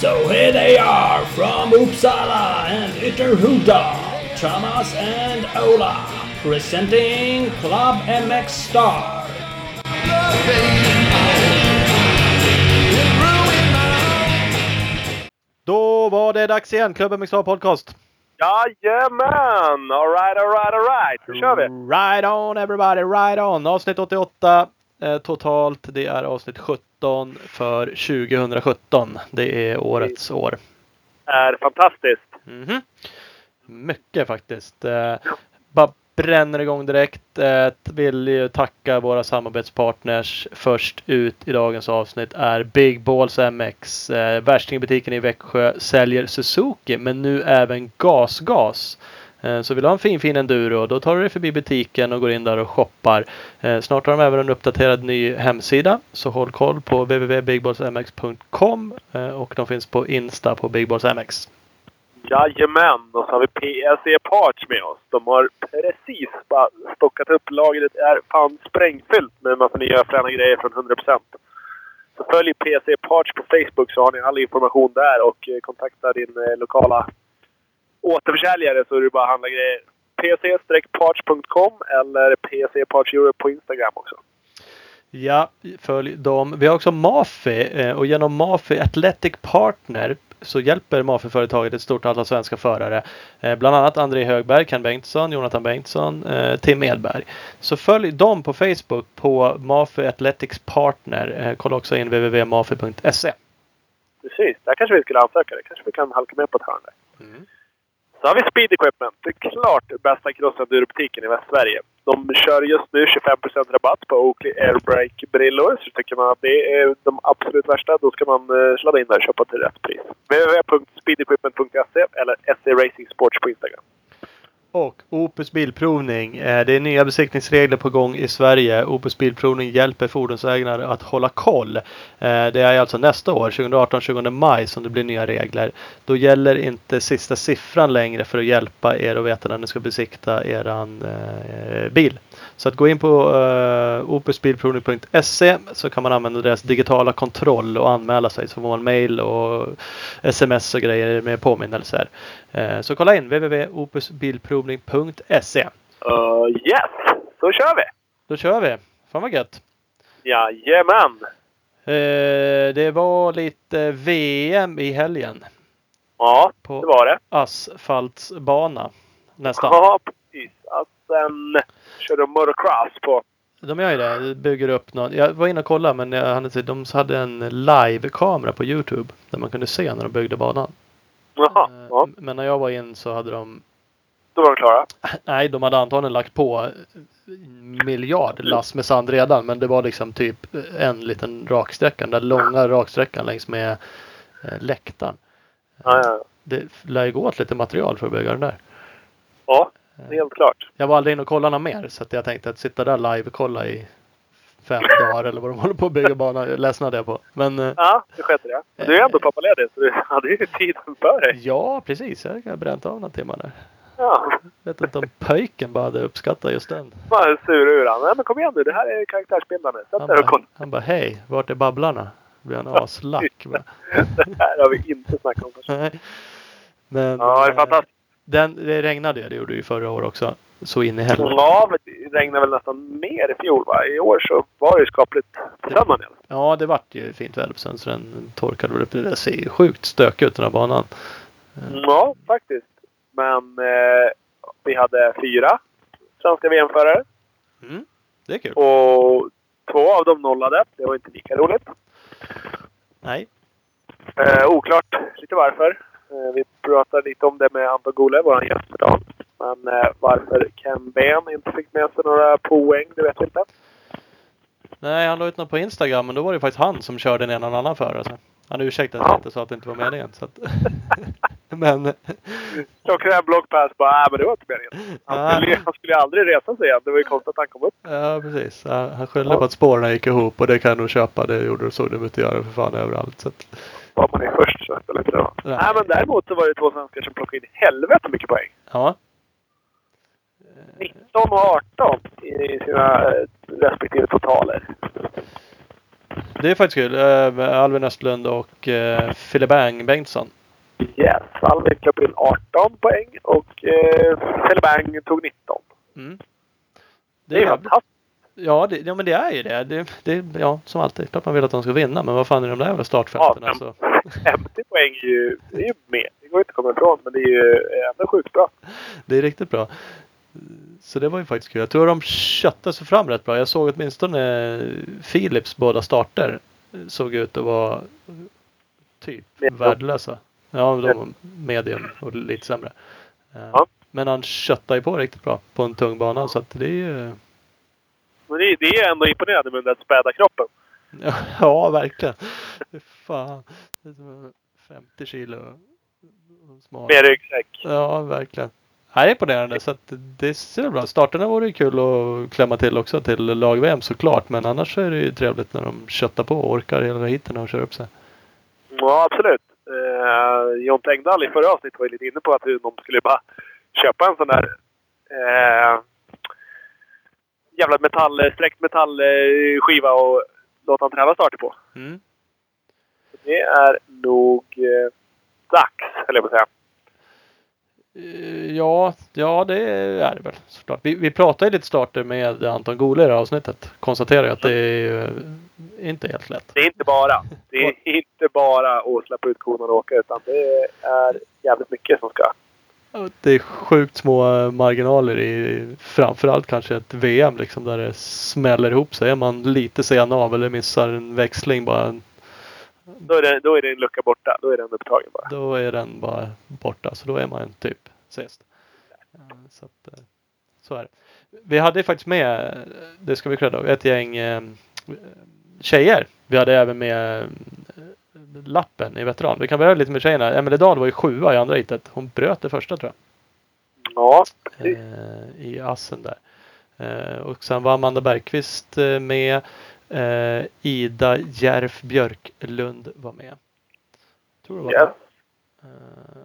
So here they are from Uppsala and Ytterhuda, Thomas and Ola, presenting Club MX Star. Då var det dags igen, Klubben Mixar Podcast. Jajamän! Alright, alright, alright. Nu kör vi! Right on everybody, right on! Avsnitt 88 eh, totalt. Det är avsnitt 17 för 2017. Det är årets år. är fantastiskt. Mhm. Mycket faktiskt. Eh, bränner igång direkt. Eh, vill ju tacka våra samarbetspartners. Först ut i dagens avsnitt är Big Balls MX. Eh, Värstingbutiken i Växjö säljer Suzuki men nu även gasgas. Eh, Så vill du ha en fin fin enduro då tar du dig förbi butiken och går in där och shoppar. Eh, Snart har de även en uppdaterad ny hemsida så håll koll på www.bigballsmx.com eh, och de finns på Insta på BigBallsMX. Jajamän! Och så har vi PSE Parts med oss. De har precis bara stockat upp. Lagret är fan sprängfyllt med en massa nya fräna grejer från 100%. Så följ PSE Parts på Facebook så har ni all information där och eh, kontakta din eh, lokala återförsäljare så är det bara att handla grejer. pc-parts.com eller PC Parts Europe på Instagram också. Ja, följ dem. Vi har också Mafi eh, och genom Mafi Athletic Partner så hjälper Mafi-företaget ett stort antal svenska förare. Eh, Bland annat André Högberg, Ken Bengtsson, Jonathan Bengtsson, eh, Tim Edberg. Så följ dem på Facebook på Mafi Athletics Partner. Eh, Kolla också in www.mafi.se. Precis, där kanske vi skulle ansöka. Det kanske vi kan halka med på ett hörn där. Mm. Så har vi Speed Equipment. Det är klart bästa crossenduro-butiken i Västsverige. De kör just nu 25% rabatt på Oakley Airbrake-brillor. Så tycker man att det är de absolut värsta, då ska man eh, sladda in där och köpa till rätt pris. www.speedequipment.se eller SE Racing Sports på Instagram. Och Opus Bilprovning. Eh, det är nya besiktningsregler på gång i Sverige. Opus Bilprovning hjälper fordonsägare att hålla koll. Eh, det är alltså nästa år, 2018-20 maj, som det blir nya regler. Då gäller inte sista siffran längre för att hjälpa er att veta när ni ska besikta eran eh, bil. Så att gå in på uh, opusbilprovning.se så kan man använda deras digitala kontroll och anmäla sig. Så får man mail och sms och grejer med påminnelser. Eh, Så kolla in www.opusbilprovning.se. Uh, yes! Så kör vi! Då kör vi! Fan vad gött! Jajamän! Eh, Det var lite VM i helgen Ja, på det var det. asfaltsbana. Nästan. Ja, precis. Att sen körde de motocross på... De gör ju det. Bygger upp någon. Jag var inne och kollade men jag hade inte, de hade en live-kamera på Youtube. Där man kunde se när de byggde banan. Jaha, Eh, ja. Men när jag var in så hade de Då var de klara. Nej, de hade antagligen lagt på miljard lass med sand redan. Men det var liksom typ en liten raksträcka. Den där långa raksträckan längs med eh, läktaren. Ja, ja. Det lär ju gå åt lite material för att bygga den där. ja helt klart. Jag var aldrig inne och kollade något mer. Så jag tänkte att sitta där live och kolla i fem dagar eller vad de håller på att bygga banan. Jag ledsnade jag på. Men eh, Ja, det sket det. Du är ändå pappaledig så du hade ju tiden för dig. ja, precis. Jag har bränt av några timmar där. Ja. Vet inte om pöjken bara hade uppskattat just den. Bara sur ur han. Nej men kom igen nu, det här är karaktärsbildande. Sätt Han dig och kolla. han bara hej, vart är babblarna? Då blir han aslack. Det här har vi inte snackat om. Nej. Men Ja, det är eh, fantastiskt. Den, det regnade ju, det gjorde det ju förra året också. Så in i helvete. Ja, men det regnade väl nästan mer i fjol va? I år så var det ju skapligt på fall. Ja, det vart ju fint väder på sen så den torkade väl upp. Det ser ju sjukt stökigt ut den här banan. Ja, faktiskt. Men eh, vi hade fyra svenska VM-förare. Mm, det är kul. Och två av dem nollade. Det var inte lika roligt. Nej. Eh, oklart lite varför. Eh, vi pratade lite om det med Anton Gole, vår gäst idag. Men eh, varför Ken Ben inte fick med sig några poäng, det vet vi inte. Nej, han la ut något på Instagram men då var det faktiskt han som körde ner någon annan förare. Så. Han ursäktade sig Ja. inte sa att det inte var meningen. Så att... men Klockrän blockpass bara, äh, men det var inte meningen. Han Nej. skulle, han skulle aldrig resa sig igen. Det var ju konstigt att han kom upp. ja, precis. Han han skyllde Ja. på att spåren gick ihop och det kan jag nog köpa. Det gjorde såg de att göra för fan överallt. Så att... Var man är först så spelar inte det roll. Nej. Nej, men däremot så var det två svenskar som plockade in helvete mycket poäng. Ja. 19 och 18 i sina eh, respektive totaler. Det är faktiskt kul. Eh, Alvin Östlund och eh, Fille Bang Bengtsson. Yes, Alvin klev in 18 poäng och eh, Bang tog 19. Mm. Det är jävligt- fantastiskt. Ja, det, ja, men det är ju det. det, det ja, som alltid. Klart man vill att de ska vinna, men vad fan är de där jävla startfälten? Ja, alltså? 50 poäng är ju, det är ju med. Det går inte att komma ifrån, men det är ju ändå sjukt bra. Det är riktigt bra. Så det var ju faktiskt kul. Jag tror de köttade sig fram rätt bra. Jag såg åtminstone Philips båda starter såg ut att vara typ Medium. värdelösa. Ja, de var medium och lite sämre. Eh, Ja. Men han köttade ju på riktigt bra på en tung bana så att det är ju... Men det, är ändå imponerande med den späda kroppen. Ja, verkligen. Fan. Det är som 50 kilo. Med ryggsäck. Ja, verkligen. Nej, det är imponerande. Så att det ser bra. Starterna vore ju kul att klämma till också till lag-VM såklart. Men annars är det ju trevligt när de köttar på och orkar hela heaten och kör upp sig. Ja, absolut. Eh, John Tengdahl i förra avsnittet var ju lite inne på att de skulle bara köpa en sån där eh, jävla metall, sträckt metallskiva och låta han träna starter på. Mm. Det är nog eh, dags, höll jag på säga. Eh, Ja, ja, det är det väl såklart. Vi, vi pratade lite starter med Anton Gole i det här avsnittet. Konstaterar att det är ju inte helt lätt. Det är inte bara. Det är inte bara att släppa ut konan och åka, utan det är jävligt mycket som ska. Det är sjukt små marginaler i framförallt kanske ett VM liksom där det smäller ihop sig. Är man lite sen av eller missar en växling bara Då är det, då är det en lucka borta. Då är den upptagen bara. då är den bara borta. Så då är man typ sist. Eh, Så, att, eh, så är det. Vi hade faktiskt med, det ska vi credda, ett gäng eh, tjejer. Vi hade även med lappen i veteran. Vi kan börja lite med tjejerna. Emelie Dahl var ju sjua i andra heatet. Hon bröt det första tror jag. Ja, precis. i assen där. Och sen var Amanda Bergqvist med. Eh, Ida Järf Björklund var med. Tror det var Yes. Eh,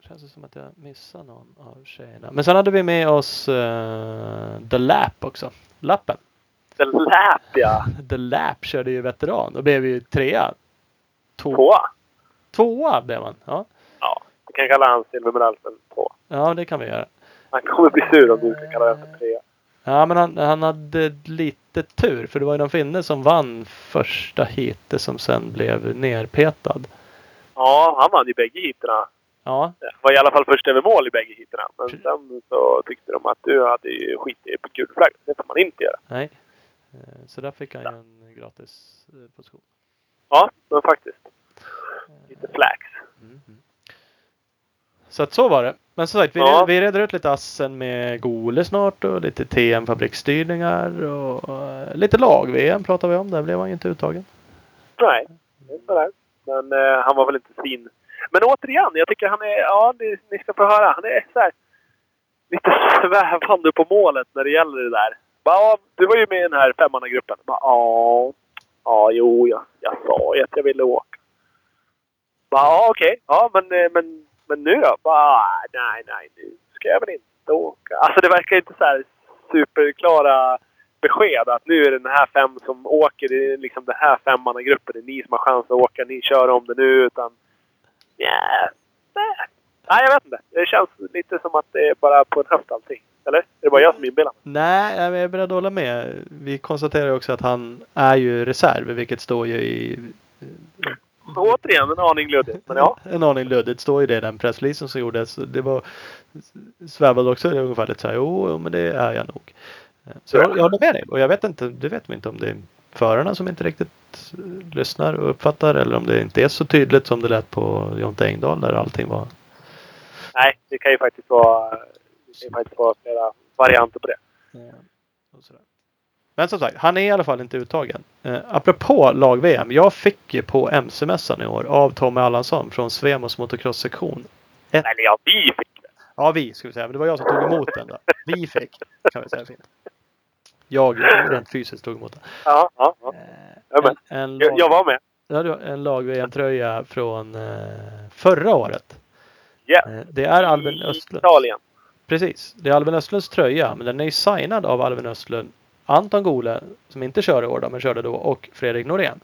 känns det som att jag missar någon av tjejerna. Men sen hade vi med oss eh, The Lap också. Lappen. The Lap, ja. The Lap körde ju veteran. Då blev vi ju trea. Två, Tvåa. tvåa blev man. Ja. Ja, du kan kalla han silvermedalj för två. ja, det kan vi göra. Han kommer bli sur om du ska kalla den för trea. Ja, men han, han hade lite tur för det var ju någon finne som vann första heatet som sen blev nerpetad. Ja, han vann ju bägge heaterna. Ja, Det var i alla fall först över mål i bägge heaterna. Men sen så tyckte de att du hade ju skitit i gul flagg. Det får man inte göra. nej. Eh, Så där fick han ju en gratis eh, position. Ja, men faktiskt. Lite flax. Mm. Så att så var det. Men som sagt, vi, Ja. vi reder ut lite assen med Gole snart och lite TM fabriksstyrningar och eh, lite lag-VM pratar vi om. Där blev han ju inte uttagen. Nej, sådär. Men eh, han var väl inte fin. Men återigen, jag tycker han är... Ja, det, ni ska få höra. Han är så här, lite svävande på målet när det gäller det där. Bara, ja, du var ju med i den här femmannagruppen. Ja, ja, jo, jag, jag sa ju att jag ville åka. Bara, Ja, okej. Ja, men, eh, men, men nu då? Bara, nej, nej, nu ska jag väl inte åka. Alltså det verkar inte så här superklara besked att nu är det den här fem som åker. Det är liksom den här femmannagruppen. Det är ni som har chans att åka. Ni kör om det nu. Utan... Yeah. Nej. Nej, jag vet inte. Det känns lite som att det är bara på en höft allting. Eller? Är det bara jag som inbillar mig? Nej, jag är beredd att hålla med. Vi konstaterar ju också att han är ju reserv, vilket står ju i Återigen en aning luddigt. Men ja. en aning luddigt. står ju det i den pressreleasen som gjordes. Det var svävade också ungefär lite så här. Jo, men det är jag nog. Så jag, jag håller med dig. Och jag vet inte, det vet vi inte om det är förarna som inte riktigt eh, lyssnar och uppfattar eller om det inte är så tydligt som det lät på Jonte Engdahl där allting var. Nej, det kan ju faktiskt vara, det kan ju faktiskt vara flera varianter på det. och sådär. Men som sagt, han är i alla fall inte uttagen. Eh, apropå lag-VM. Jag fick ju på MC-mässan i år av Tommy Allansson från Svemos motocross-sektion. Eller ja, vi fick det. Ja, vi ska vi säga. Men det var jag som tog emot den. Då. Vi fick, kan vi säga fint. Jag rent fysiskt tog emot den. Ja, ja, ja. Ja, men. En, en, Jag, lag, jag var med. ja, en lag-VM-tröja från eh, förra året. Ja. Eh, det är Albin Östlund. Italien. Precis. Det är Alvin Östlunds tröja, men den är ju signad av Alvin Östlund, Anton Gole, som inte kör i år då, men körde då, och Fredrik Norén.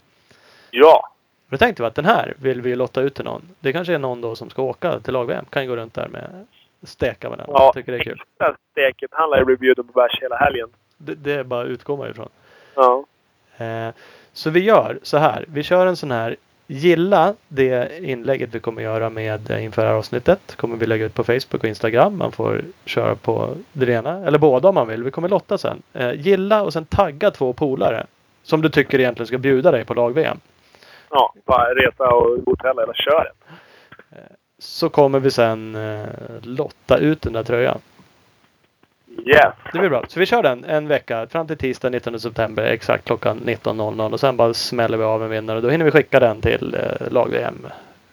Ja. Då tänkte vi att den här vill vi lotta ut till någon. Det kanske är någon då som ska åka till lag-VM. Kan ju gå runt där med steka med den. Ja, Tycker det är kul. extra steket. Han lär ju bli bjuden på bärs hela helgen. Det, det är bara utgår man ifrån. Ja. Eh, så vi gör så här. Vi kör en sån här Gilla det inlägget vi kommer göra med eh, inför det här avsnittet. Kommer vi lägga ut på Facebook och Instagram. Man får köra på det ena eller båda om man vill. Vi kommer lotta sen. Eh, gilla och sen tagga två polare. Som du tycker egentligen ska bjuda dig på lag-VM. Ja, bara resa och hotell eller kör det. Så kommer vi sen eh, lotta ut den där tröjan. Yes. Det blir bra. Så vi kör den en vecka fram till tisdag 19 september exakt klockan 19.00 och sen bara smäller vi av en vinnare. Då hinner vi skicka den till eh, lag-VM.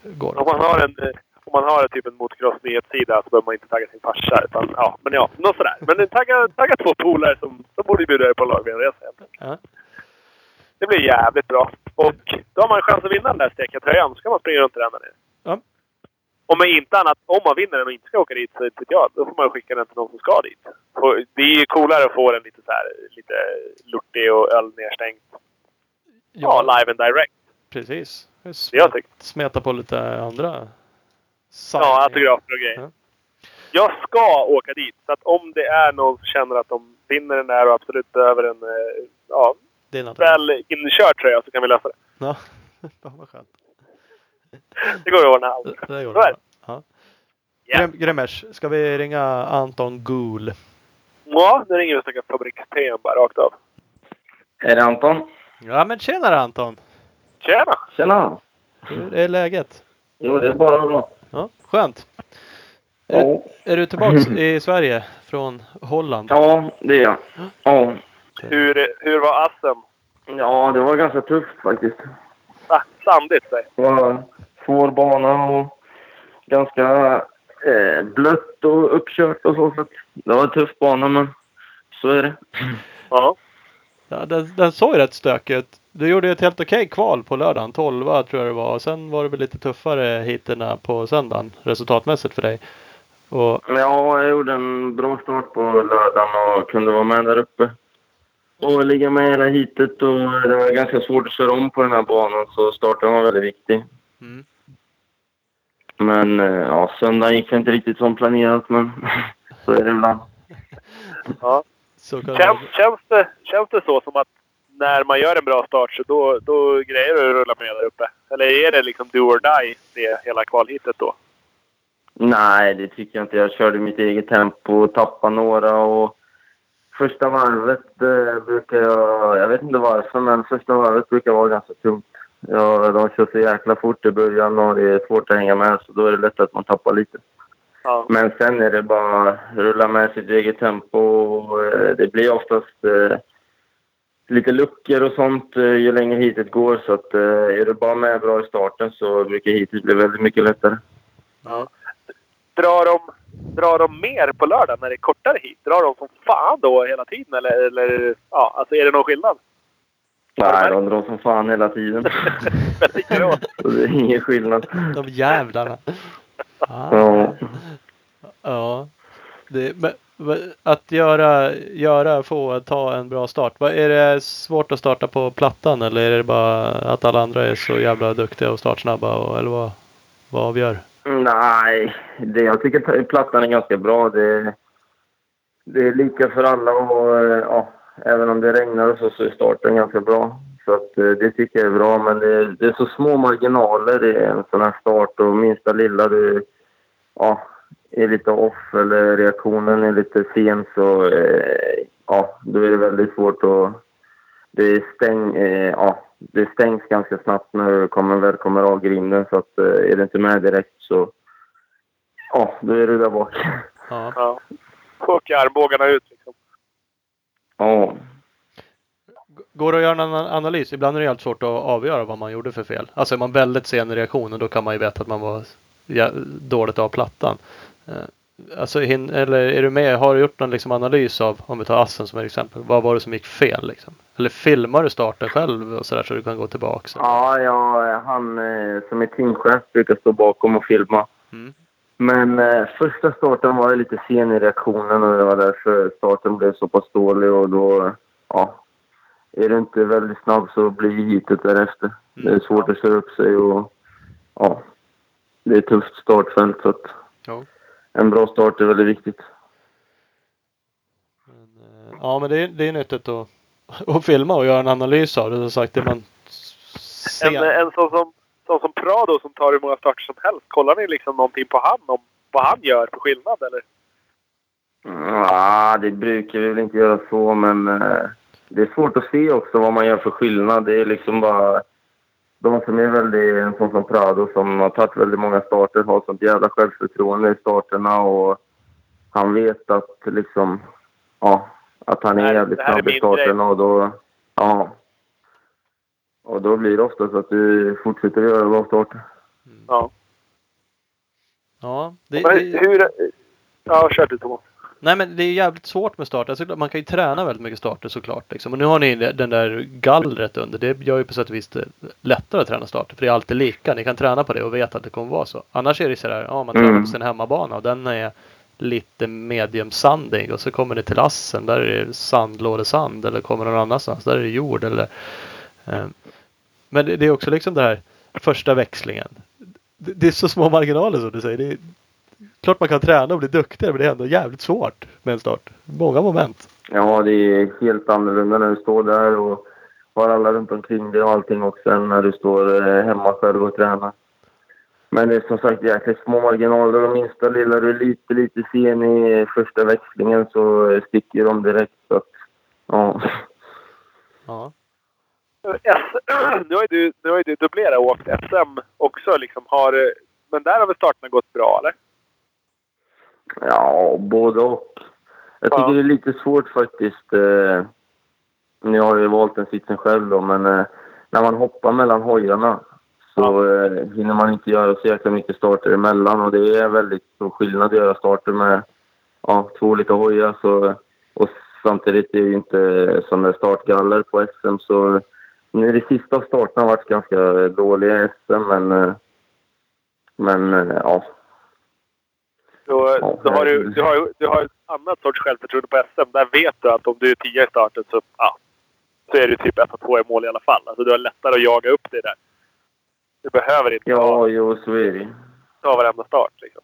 Går. Om man har en, eh, om man har typ en motocross-nyhetssida så behöver man inte tagga sin farsa. Utan, ja, men ja, något sådär. Men tagga, tagga två polare som, som borde bjuda er på lag-VM-resa. Ja. Det blir jävligt bra. Och då har man chans att vinna den där steka tröjan. Så kan man springa runt i den där nere. Ja. Om man inte annat, om man vinner den och inte ska åka dit, så tycker jag, då får man skicka den till någon som ska dit. Och det är ju coolare att få den lite så här, lite lortig och öl nedstängt. Ja, live and direct. precis. Det jag tycker. Smeta på lite andra Ja, signingar. autografer och grejer. Ja. Jag ska åka dit. Så att om det är någon som känner att de vinner den där och absolut behöver en eh, ja, väl inkörd tröja så kan vi lösa det. Ja, Fan, vad skönt. Det går att ordna. Det, det det. det. Ja. Ja. Grem- Gremers, ska vi ringa Anton Gool? Ja, nu ringer vi och snackar fabriks-PM bara rakt av. Är det Anton? Ja men tjenare Anton! Tjena! Tjena! Hur är läget? Jo, det är bara bra. Ja, skönt. Är, Ja, är du tillbaks i Sverige från Holland? ja det är jag. Ja. Hur, hur var assen? ja, det var ganska tufft faktiskt. Ah, sandigt, säg. Det var svår bana och ganska eh, blött och uppkört och så. så att det var en tuff bana, men så är det. Ja. Ja, den, den såg ju rätt stökig ut. Du gjorde ju ett helt okej kval på lördagen. 12 tror jag det var. Och sen var det väl lite tuffare hiterna på söndagen resultatmässigt för dig. Och Ja, jag gjorde en bra start på lördagen och kunde vara med där uppe. Och ligga med hela hitet och det var ganska svårt att köra om på den här banan så starten var väldigt viktig. Mm. Men eh, ja, söndagen gick det inte riktigt som planerat men så är det ibland. ja. så kan Känns, känns, det, känns det så som att när man gör en bra start så då, då grejer du att rulla med där uppe? Eller är det liksom do or die, det hela kvalhitet då? Nej, det tycker jag inte. Jag körde mitt eget tempo, tappade några och första varvet eh, brukar jag... Jag vet inte varför, men första varvet brukar vara ganska tungt. Ja, de kör så jäkla fort i början och det är svårt att hänga med så då är det lätt att man tappar lite. Ja. Men sen är det bara att rulla med sitt eget tempo och eh, det blir oftast eh, lite luckor och sånt eh, ju längre hitet går. Så att eh, är du bara med bra i starten så brukar hitet bli väldigt mycket lättare. Ja. Drar, de, drar de mer på lördag när det är kortare hit? Drar de som fan då hela tiden? Eller, eller ja, alltså är det någon skillnad? Nej, de drar som fan hela tiden. Det. Så det är ingen skillnad. De jävlarna. Ah. Ja. Ja. Det, men, att göra, göra, få ta en bra start. Är det svårt att starta på plattan eller är det bara att alla andra är så jävla duktiga och startsnabba? Och, eller vad, vad avgör? Nej, det, jag tycker plattan är ganska bra. Det, det är lika för alla och ja, även om det regnar och så, så är starten ganska bra. Så att, eh, det tycker jag är bra, men det, det är så små marginaler i en sån här start och minsta lilla du ja, är lite off eller reaktionen är lite sen så eh, ja, då är det väldigt svårt att... Det, stäng, eh, ja, det stängs ganska snabbt när du kommer, väl kommer av grinden så att eh, är du inte med direkt så ja, då är du där bak. Ja. Ja. Pucka armbågarna ut liksom. Ja, Går det att göra en an- analys? Ibland är det helt svårt att avgöra vad man gjorde för fel. Alltså är man väldigt sen i reaktionen då kan man ju veta att man var dåligt av plattan. Eh, Alltså, eller är du med? Har du gjort någon liksom analys av, om vi tar Assen som ett exempel, vad var det som gick fel? Liksom? Eller filmar du starten själv och sådär så du kan gå tillbaka? ja, ja han eh, som är teamchef brukar stå bakom och filma. Mm. Men eh, första starten var jag lite sen i reaktionen och det var därför starten blev så pass dålig och då, ja. Är du inte väldigt snabb så blir heatet därefter. Det är svårt att köra upp sig och ja. Det är ett tufft startfält så att Ja. en bra start är väldigt viktigt. Men, eh, ja, men det är, det är nyttigt att, att filma och göra en analys av det. Som sagt, det man En, ser. en sån som, sån som Prado som tar hur många starter som helst. Kollar ni liksom någonting på han om vad han gör för skillnad eller? Ja, det brukar vi väl inte göra så, men eh, det är svårt att se också vad man gör för skillnad. Det är liksom bara de som är väldigt, en sån som Prado som har tagit väldigt många starter har sånt jävla självförtroende i starterna och han vet att liksom, ja, att han är jävligt snabb i starterna och då, ja. Och då blir det ofta så att du fortsätter göra bra starter. Ja. Ja, det, Men det, hur... Ja, kör du Thomas. nej men det är jävligt svårt med starter. Alltså, man kan ju träna väldigt mycket starter såklart. Liksom. Och nu har ni den där gallret under. Det gör ju på sätt och vis det lättare att träna starter. För det är alltid lika. Ni kan träna på det och veta att det kommer vara så. Annars är det så där, ja man tränar Mm. på sin hemmabana och den är lite medium sandig och så kommer ni till Assen. Där är det sandlådesand eller kommer någon annanstans. Där är det jord eller eh, Men det, det är också liksom det här första växlingen. Det, det är så små marginaler som du säger. Det är, klart man kan träna och bli duktigare men det är ändå jävligt svårt med en start. Många moment. Ja, det är helt annorlunda när du står där och har alla runt omkring dig och allting också än när du står eh, hemma själv och tränar. Men det är som sagt jäkligt små marginaler och minsta lilla du är lite, lite sen i första växlingen så sticker de direkt. Så att, ja. Ja. Nu har du, nu har ju du dubblerat och åkt SM också. Liksom, har, men där har väl starterna gått bra, eller? Ja, både och. Jag tycker Ja. det är lite svårt faktiskt. Eh, nu har jag ju valt den sitsen själv då, men eh, när man hoppar mellan hojarna så eh, hinner man inte göra så jäkla mycket starter emellan och det är väldigt stor skillnad att göra starter med ja, två olika hojar. Så, och samtidigt är det ju inte som det startgaller på SM så nu de sista starterna har varit ganska dåliga i SM men, eh, men eh, ja, Ja, då har du, du, har, ju- du har ett annat sorts självförtroende på SM. Där vet du att om du är tia i starten så, ja, så är du typ 1 två i mål i alla fall. Alltså, du har lättare att jaga upp dig där. Du behöver inte ja ta, jo så är det ta varenda start. Liksom.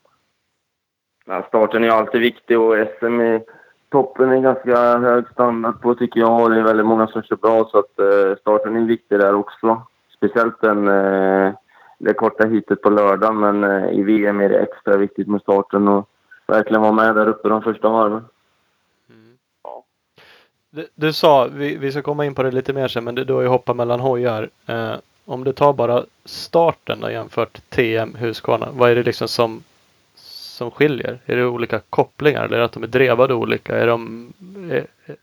Ja, starten är alltid viktig och SM i toppen är ganska hög standard på tycker jag. Det är väldigt många som kör bra så att eh, starten är viktig där också. Speciellt den, eh, det korta hitet på lördagen men eh, i VM är det extra viktigt med starten och verkligen vara med där uppe de första varven. Mm. Du, du sa, vi, vi ska komma in på det lite mer sen, men du, du har ju hoppat mellan hojar. Eh, om du tar bara starten då, jämfört TM Husqvarna. Vad är det liksom som, som skiljer? Är det olika kopplingar eller är det att de är drevade olika? Är de eh, eh,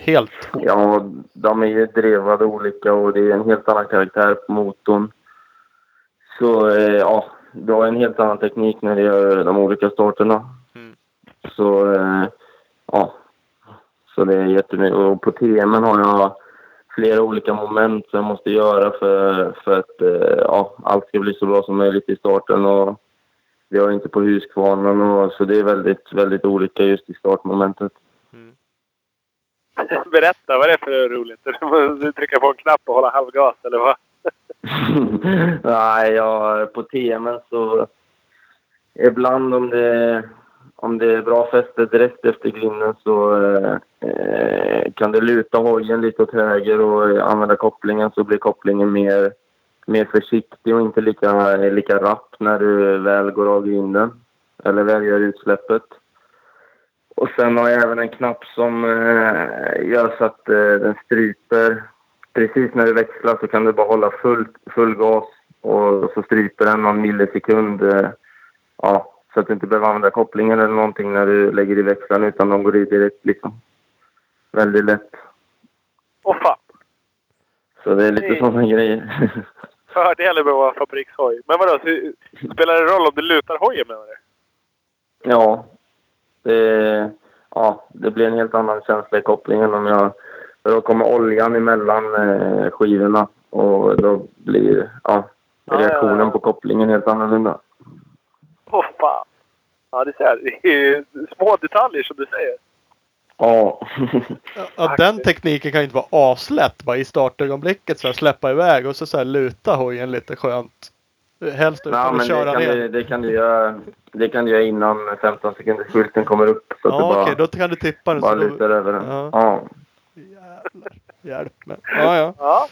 helt? Ja, de är ju drevade olika och det är en helt annan karaktär på motorn. Så eh, ja, du har en helt annan teknik när du gör de olika starterna. Mm. Så eh, ja, så det är jättemycket. Och på TMen har jag flera olika moment som jag måste göra för, för att eh, ja, allt ska bli så bra som möjligt i starten. Och det har jag inte på Husqvarnan och så det är väldigt, väldigt olika just i startmomentet. Berätta, vad är det för roligt? Du trycker på en knapp och hålla halvgas, eller vad? Nej, ja, på TMen så... Ibland om det, om det är bra fäste direkt efter grinden så eh, kan det luta hojen lite åt höger och använda kopplingen så blir kopplingen mer, mer försiktig och inte lika, lika rapp när du väl går av grinden. Eller väl gör utsläppet. Och sen har jag även en knapp som eh, gör så att eh, den stryper precis när du växlar så kan du bara hålla full, full gas och så stryper den någon millisekund. eh, Ja, så att du inte behöver använda kopplingen eller någonting när du lägger i växlaren utan de går i direkt liksom. Väldigt lätt. Åh fan! Så det är lite Nej. sådana grejer. Fördelen med att vara fabrikshoj. Men vadå, spelar det roll om du lutar hojen menar du? ja, det, ja, det blir en helt annan känsla i kopplingen om jag... Då kommer oljan emellan eh, skivorna och då blir ja, Ja, ja, reaktionen ja. på kopplingen helt annorlunda. Åh Ja, det är, det är små detaljer som du säger. Ja. Ja, den tekniken kan ju inte vara aslätt bara i startögonblicket så här, släppa iväg och så, så här, luta hojen lite skönt. Helst utan Nej, att men det köra kan, ner. du, det, kan du göra, det kan du göra innan 15 sekunders skylten kommer upp. Så att Ja du bara, okej, då kan du tippa den. bara så lutar över den. Ja. Ja. Jävlar. Hjälp mig. Ja, ja. Ja,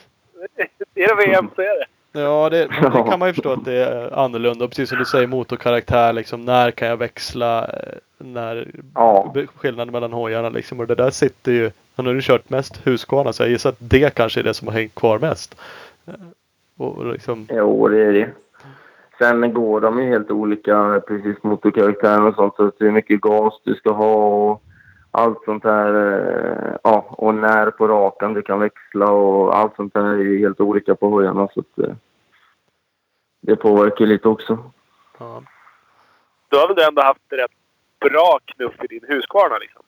är det VM så är det. Ja, det, det kan man ju förstå att det är annorlunda. Och precis som du säger, motorkaraktär. Liksom, när kan jag växla? När Ja. skillnaden mellan hojarna liksom. Och det där sitter ju. Han har ju kört mest Husqvarna så jag gissar att det kanske är det som har hängt kvar mest. Eh, Och liksom, Jo, det är det. Sen går de ju helt olika, precis motorkaraktären och sånt. Så hur mycket gas du ska ha och allt sånt här. eh, Ja, och när på rakan du kan växla och allt sånt där är ju helt olika på hojarna. Så att, eh, det påverkar lite också. ja. Du har väl ändå haft rätt bra knuff i din Husqvarna liksom?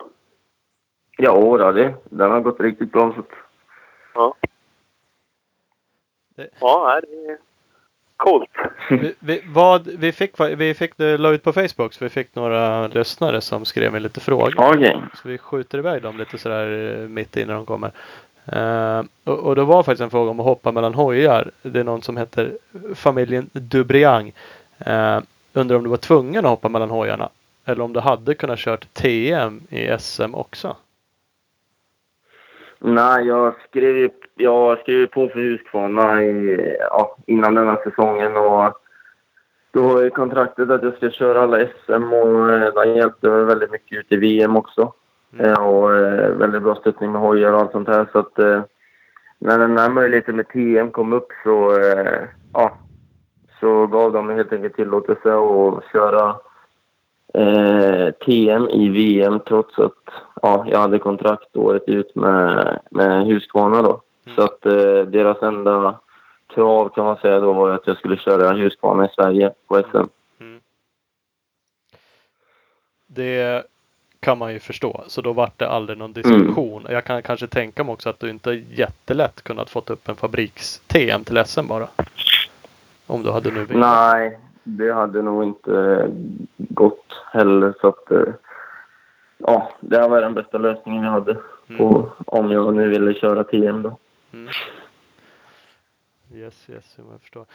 Ja, då, det, den har gått riktigt bra. Så Ja. Det- Ja, det är coolt. Vi, vi, vad, vi fick, vi fick la ut på Facebook så vi fick några lyssnare som skrev med lite frågor. Okej. Så vi skjuter iväg dem lite sådär eh, mitt i när de kommer. Eh, och, och det var faktiskt en fråga om att hoppa mellan hojar. Det är någon som heter familjen Dubriang. Uh, undrar om du var tvungen att hoppa mellan hojarna. Eller om du hade kunnat kört TM i SM också. Nej, jag skrev, jag skrev på för Husqvarna i, ja, innan den här säsongen. Och då har jag kontraktet att jag ska köra alla SM och eh, den hjälpte mig väldigt mycket ut i VM också. Mm. Eh, och eh, väldigt bra stöttning med hojar och allt sånt här. Så att när den här möjligheten med TM kom upp så, ja, så gav de mig helt enkelt tillåtelse att köra eh, TM i VM trots att ja, jag hade kontrakt året ut med, med Husqvarna då. Mm. Så att eh, deras enda krav kan man säga då var att jag skulle köra Husqvarna i Sverige på SM. Det kan man ju förstå. Så då vart det aldrig någon diskussion. Jag kan kanske tänka mig också att du inte jättelätt kunnat fått upp en fabriks-TM till SM bara. Om du hade nu velat. Nej, det hade nog inte gått heller. Så att, eh, ja, det här var den bästa lösningen jag hade på, om jag nu ville köra TM då. Yes, yes, jag förstår.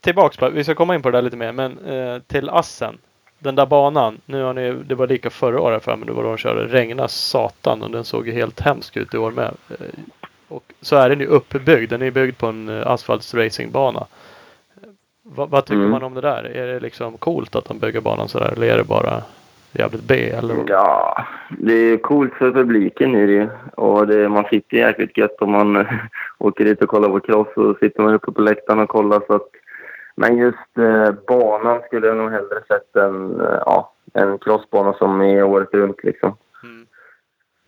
Tillbaks bara, vi ska komma in på det där lite mer, men eh, till Assen. Den där banan, nu har ni, det var lika förra året för mig, det var då de körde Regna satan och den såg ju helt hemsk ut i år med. Eh, och så är den ju uppbyggd, den är byggd på en eh, asfaltsracingbana. Eh, vad, tycker Mm. man om det där? Är det liksom coolt att de bygger banan sådär eller är det bara jävligt B? Eller? Ja, det är coolt för publiken är det. Och det, man sitter jäkligt gött om man åker dit och kollar på cross och sitter man uppe på läktaren och kollar. Så att, men just eh, banan skulle jag nog hellre sett än eh, ja, en crossbana som är året runt liksom. Mm.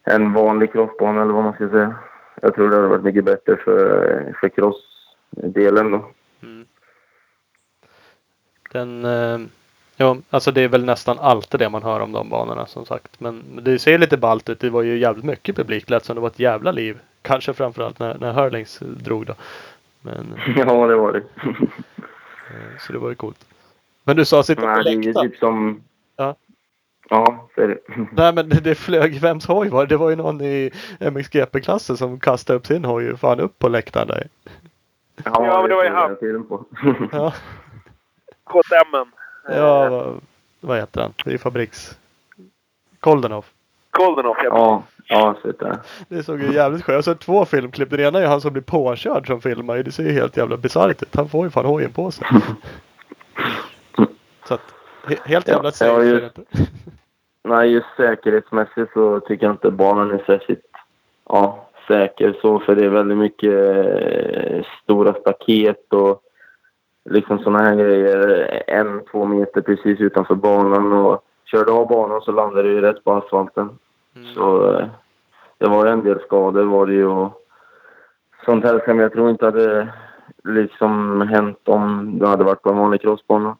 En vanlig crossbana eller vad man ska säga. Jag tror det hade varit mycket bättre för, för crossdelen då. Den, eh, ja, alltså det är väl nästan alltid det man hör om de banorna som sagt. Men det ser lite ballt ut. Det var ju jävligt mycket publik. Lät som det var ett jävla liv. Kanske framförallt när, när Hurlings drog då. Men, ja, det var det. eh, så det var ju coolt. Men du sa sitta på Nej, det är läktaren. typ som... Ja. Ja, så är det. Nej men det, det flög, vems hoj var det? Det var ju någon i MXGP-klassen som kastade upp sin hoj fan upp på läktaren där. Ja, men det var ju han. Ja, KTM. ja vad, vad heter han? Det är fabriks... Koldenhoff. Koldenhoff, ja. ja, ja, så där. Det såg ju jävligt skönt Jag har sett två filmklipp. Den ena är han som blir påkörd som filmar. Det ser ju helt jävla bisarrt ut. Han får ju fan hojen på sig. Så att, he- helt jävla ja, safe inte. Nej, just säkerhetsmässigt så tycker jag inte banan är särskilt ja, säker så. För det är väldigt mycket eh, stora staket och liksom sådana här grejer. En, två meter precis utanför banan. Och kör du av banan så landar du ju rätt på asfalten. Mm. Så eh, det var en del skador var det ju. Och sånt här som jag tror inte hade liksom hänt om det hade varit på en vanlig crossbana.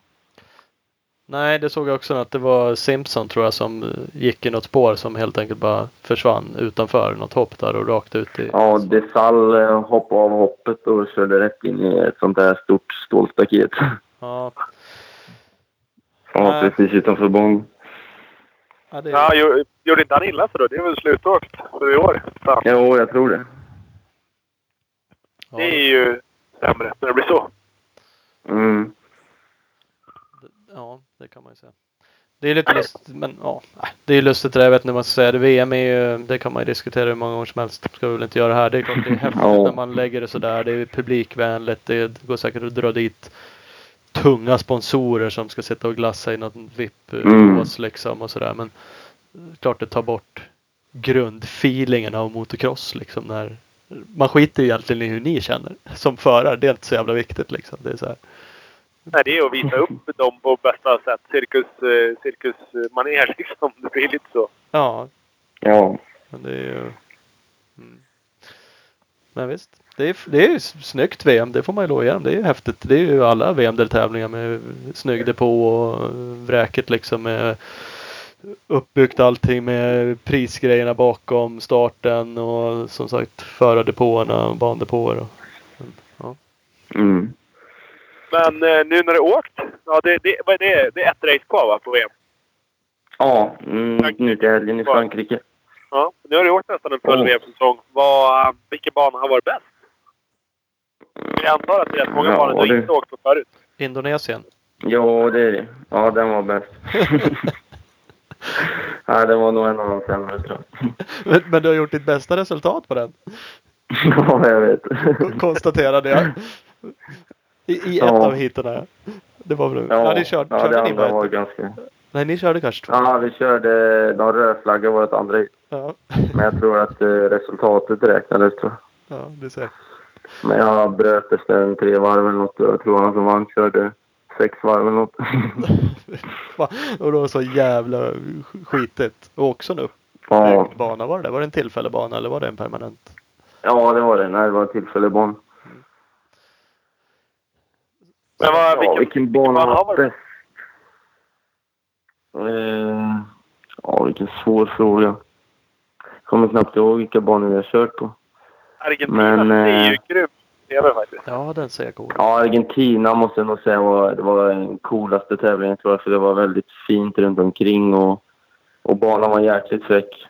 Nej, det såg jag också att det var Simpson tror jag som eh, gick i något spår som helt enkelt bara försvann utanför något hopp där och rakt ut i... Ja, Desal eh, hoppade av hoppet och körde rätt in i ett sånt där stort stålstaket. Ja, Ja, precis utanför Bonn. Ja, det Ja, jo- gjorde inte han illa sig då? Det är väl slutåkt för i år? Fan. Jo, jag tror det. ja, Det är ju sämre när det blir så. Mm. ja, det kan man ju säga. Det är lite lustigt, men ja, det är lustigt det där, jag vet inte hur man ska säga det. VM är ju, det kan man ju diskutera hur många gånger som helst. Ska vi väl inte göra här. Det är klart det är häftigt Ja. när man lägger det sådär. Det är publikvänligt. Det går säkert att dra dit tunga sponsorer som ska sitta och glassa i något VIP-bås liksom och sådär. Men eh, klart det tar bort grundfeelingen av motocross liksom när man skiter egentligen i hur ni känner som förare. Det är inte så jävla viktigt liksom. Det är så här. Nej, det är att visa upp dem på bästa sätt. Cirkus, eh, cirkusmanér liksom. Det blir lite så. Ja, Ja. Men det är ju... Mm. Men visst. Det är, det är ju snyggt VM. Det får man ju lov igenom. Det är ju häftigt. Det är ju alla VM-deltävlingar med snygg depå och vräket liksom med uppbyggt allting med prisgrejerna bakom starten och som sagt förardepåerna och bandepåer. Och, ja. Mm. Men eh, nu när det är åkt. Ja, det, det, vad är det? det är ett race kvar va, på VM? Ja, mm, nu till helgen i Frankrike. Ja, nu har det åkt nästan en full Ja. VM-säsong. Vad, vilken bana har varit bäst? Jag antar att det är rätt många Ja, banor du det- inte åkt på förut. Indonesien. Jo, det är det. Ja, den var bäst. Nej, det var nog en av de sämre tror jag. Men, men du har gjort ditt bästa resultat på den. Ja, jag vet. Konstaterade jag. I, i ett Ja. av heaten. Det var väl... Ja, Ja, ni körde, ja körde det ni andra var ett? ganska... Nej, ni körde kanske två. Ja, vi körde... De rödflaggade vårt andra hit. Ja. Men jag tror att eh, resultatet räknades tror jag. ja, du ser. Men jag bröt efter en tre varv eller något. Jag tror han som vann körde sex varv eller något. Och det var så jävla skitigt. Och också en ja, bana var det? Var det en tillfällig bana eller var det en permanent? ja, det var det. Nej, det var en tillfällig bana. Men vad, Ja, vilken, vilken bana var varit bäst? Eh, ja, vilken svår fråga. Jag kommer knappt ihåg vilka banor vi har kört på. Argentina? Men, det är ju eh, grymt. Det är det faktiskt. Ja, den ser jag cool. Ja, Argentina måste jag nog säga var, det var den coolaste tävlingen tror jag. För det var väldigt fint runt omkring och, och banan var jäkligt fräck.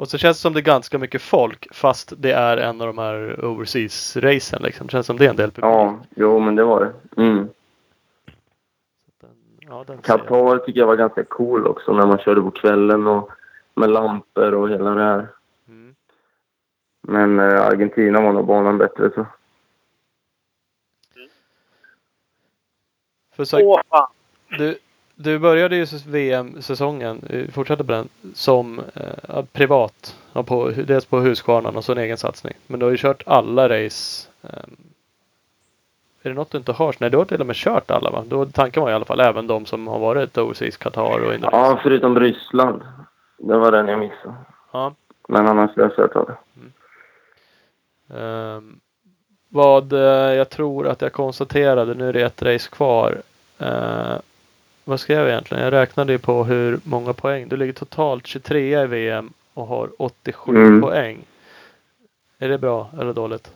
Och så känns det som det är ganska mycket folk fast det är en av de här overseas-racen liksom. Det känns som det är en del publik. Ja, jo men det var det. Mm. Den, ja, den ser jag. Qatar tycker jag var ganska cool också när man körde på kvällen och med lampor och hela det här. Mm. Men eh, Argentina var nog banan bättre så. För sagt, Åh fan! du, du började ju VM-säsongen, vi fortsätter på den, som eh, privat. Ja, på, dels på Husqvarnan och så en egen satsning. Men du har ju kört alla race. ehm, är det något du inte har? Nej, du har till och med kört alla va? Då, tanken var i alla fall även de som har varit overseas, Qatar och Indonesien. Ja, förutom Ryssland. Det var den jag missade. Ja. Men annars har jag kört alla. Ehm, vad eh, jag tror att jag konstaterade, nu är det ett race kvar. Vad skrev jag egentligen? Jag räknade ju på hur många poäng. Du ligger totalt 23 i VM och har 87 Mm. poäng. Är det bra eller dåligt?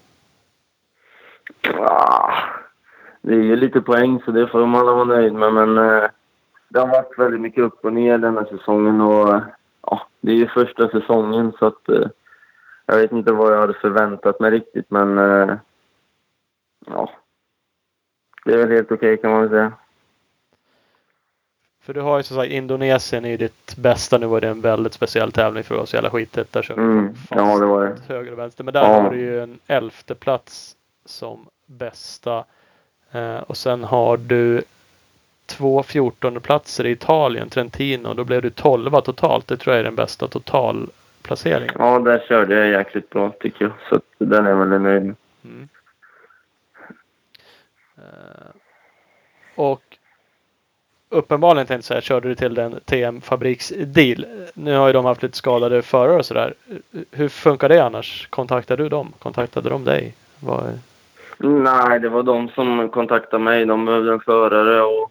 Ah, det är ju lite poäng så det får alla vara nöjda med. Men eh, det har varit väldigt mycket upp och ner denna säsongen. Och, ja, det är ju första säsongen så att eh, jag vet inte vad jag hade förväntat mig riktigt. Men eh, ja, det är väl helt okej kan man väl säga. För du har ju som sagt Indonesien i ditt bästa nu var det en väldigt speciell tävling för oss. Jävla skitigt. Där kör Mm, ja, det var det. höger och vänster. Men där Ja. har du ju en elfte plats som bästa. Eh, och sen har du två 14 platser i Italien, Trentino. Då blev du 12 totalt. Det tror jag är den bästa totalplaceringen. Ja, där körde jag jäkligt bra tycker jag. Så den är väldigt nöjd. Mm. Eh, och uppenbarligen tänkte jag säga, körde du till den TM Fabriks deal. Nu har ju de haft lite skadade förare och sådär. Hur funkar det annars? Kontaktade du dem? Kontaktade de dig? Vad, Nej, det var de som kontaktade mig. De behövde en förare och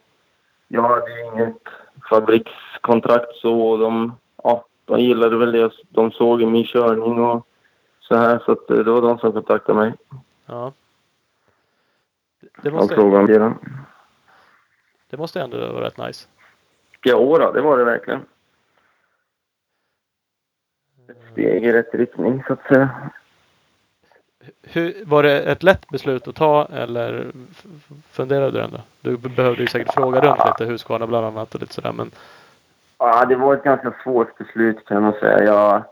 jag hade inget fabrikskontrakt så och de, ja, de gillade väl det. De såg i min körning och så här så att det var de som kontaktade mig ja. Det måste, frågade om det. Det måste ändå vara rätt nice. Ja, då, det var det verkligen. Ett steg i rätt riktning, så att säga. Hur, var det ett lätt beslut att ta eller funderade du ändå? Du behövde ju säkert fråga runt lite Husqvarna bland annat och lite sådär men Ja, det var ett ganska svårt beslut kan man säga. Jag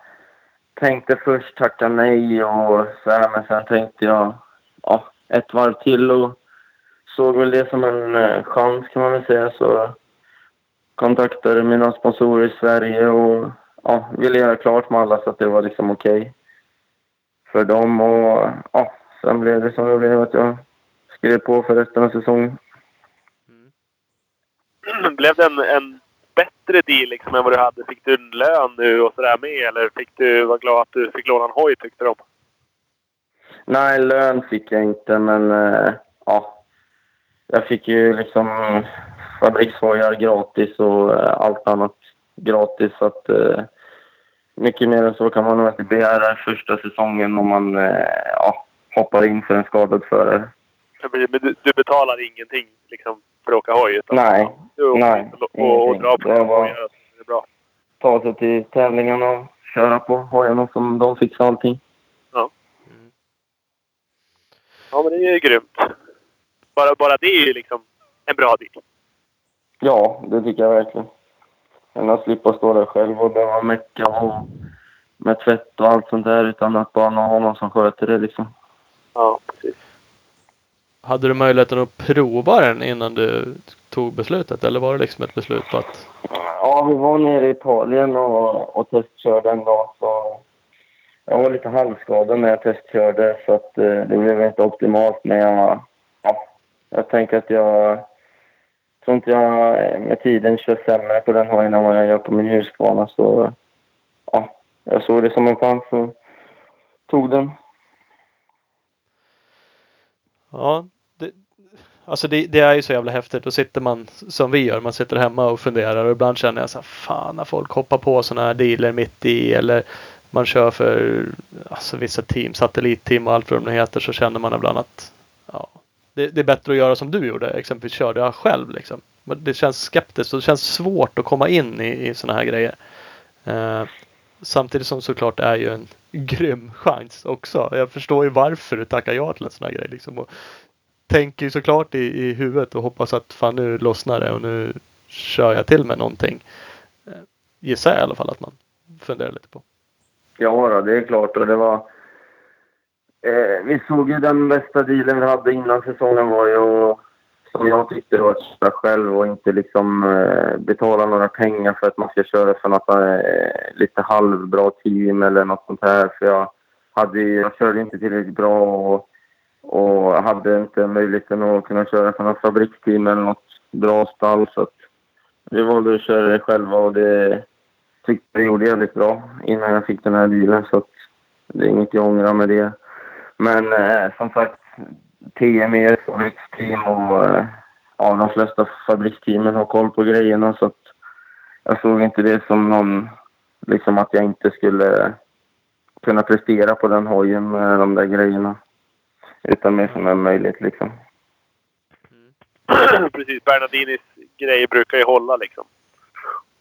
tänkte först tacka nej och så här, men sen tänkte jag ja, ett varv till och såg väl det som en eh, chans kan man väl säga. Så kontaktade mina sponsorer i Sverige och ja, ville göra klart med alla så att det var liksom okej för dem. Och ja, sen blev det som det blev att jag skrev på för resten av säsongen. Blev det en, en bättre deal liksom än vad du hade? Fick du en lön nu och sådär med? Eller fick du vara glad att du fick låna en hoj tyckte de? Nej, lön fick jag inte, men eh, ja. Jag fick ju liksom fabrikshojar gratis och eh, allt annat gratis. Så att, eh, mycket mer än så kan man nog inte begära första säsongen om man eh, ja, hoppar in för en skadad förare. Men du, du betalar ingenting liksom, för att åka hoj? Utan Nej, du nej, och, och, drar på Det var- hojar. Det är bra. ta sig till tävlingarna och köra på hojarna som de fixar allting. Ja, men det är ju grymt. Bara, bara det är ju liksom en bra deal. Ja, det tycker jag verkligen. Än att slippa stå där själv och behöva mecka och med tvätt och allt sånt där utan att bara ha någon som sköter det liksom. Ja, precis. hade du möjligheten att prova den innan du tog beslutet eller var det liksom ett beslut på att Ja, vi var nere i Italien och, och testkörde en dag. Så jag var lite halvskadad när jag testkörde så att eh, det blev inte optimalt. Men jag, ja, jag tänker att jag tror inte jag med tiden kör sämre på den hojen än vad jag gör på min Husqvarna. Så ja, jag såg det som en chans och tog den. Ja, det, alltså det, det är ju så jävla häftigt. Då sitter man som vi gör, man sitter hemma och funderar och ibland känner jag så här, fan när folk hoppar på sådana här dealer mitt i eller man kör för alltså, vissa team, satellitteam och allt vad de nu heter så känner man ibland att det, det är bättre att göra som du gjorde, exempelvis körde jag själv liksom. Det känns skeptiskt och det känns svårt att komma in i, i sådana här grejer. Eh, samtidigt som såklart det är ju en grym chans också. Jag förstår ju varför du tackar ja till en sån här grej. Liksom. Och tänker ju såklart i, i huvudet och hoppas att fan nu lossnar det och nu kör jag till med någonting. Eh, Gissar jag i alla fall att man funderar lite på. Ja, då, det är klart. Och det var... Eh, vi såg ju den bästa dealen vi hade innan säsongen var ju som jag tyckte det var att köra själv och inte liksom eh, betala några pengar för att man ska köra för något eh, lite halvbra team eller något sånt här. För jag, hade, jag körde inte tillräckligt bra och, och hade inte möjligheten att kunna köra för något fabriksteam eller något bra stall. Så att vi valde att köra det själva och det tyckte jag gjorde jävligt bra innan jag fick den här dealen. Så att det är inget jag ångrar med det. Men eh, som sagt, TM är ett fabriksteam och eh, ja, de flesta fabriksteamen har koll på grejerna. Så att jag såg inte det som någon, liksom att jag inte skulle kunna prestera på den hojen med de där grejerna. Utan mer som en möjlighet liksom. precis. Bernardinis grejer brukar ju hålla liksom.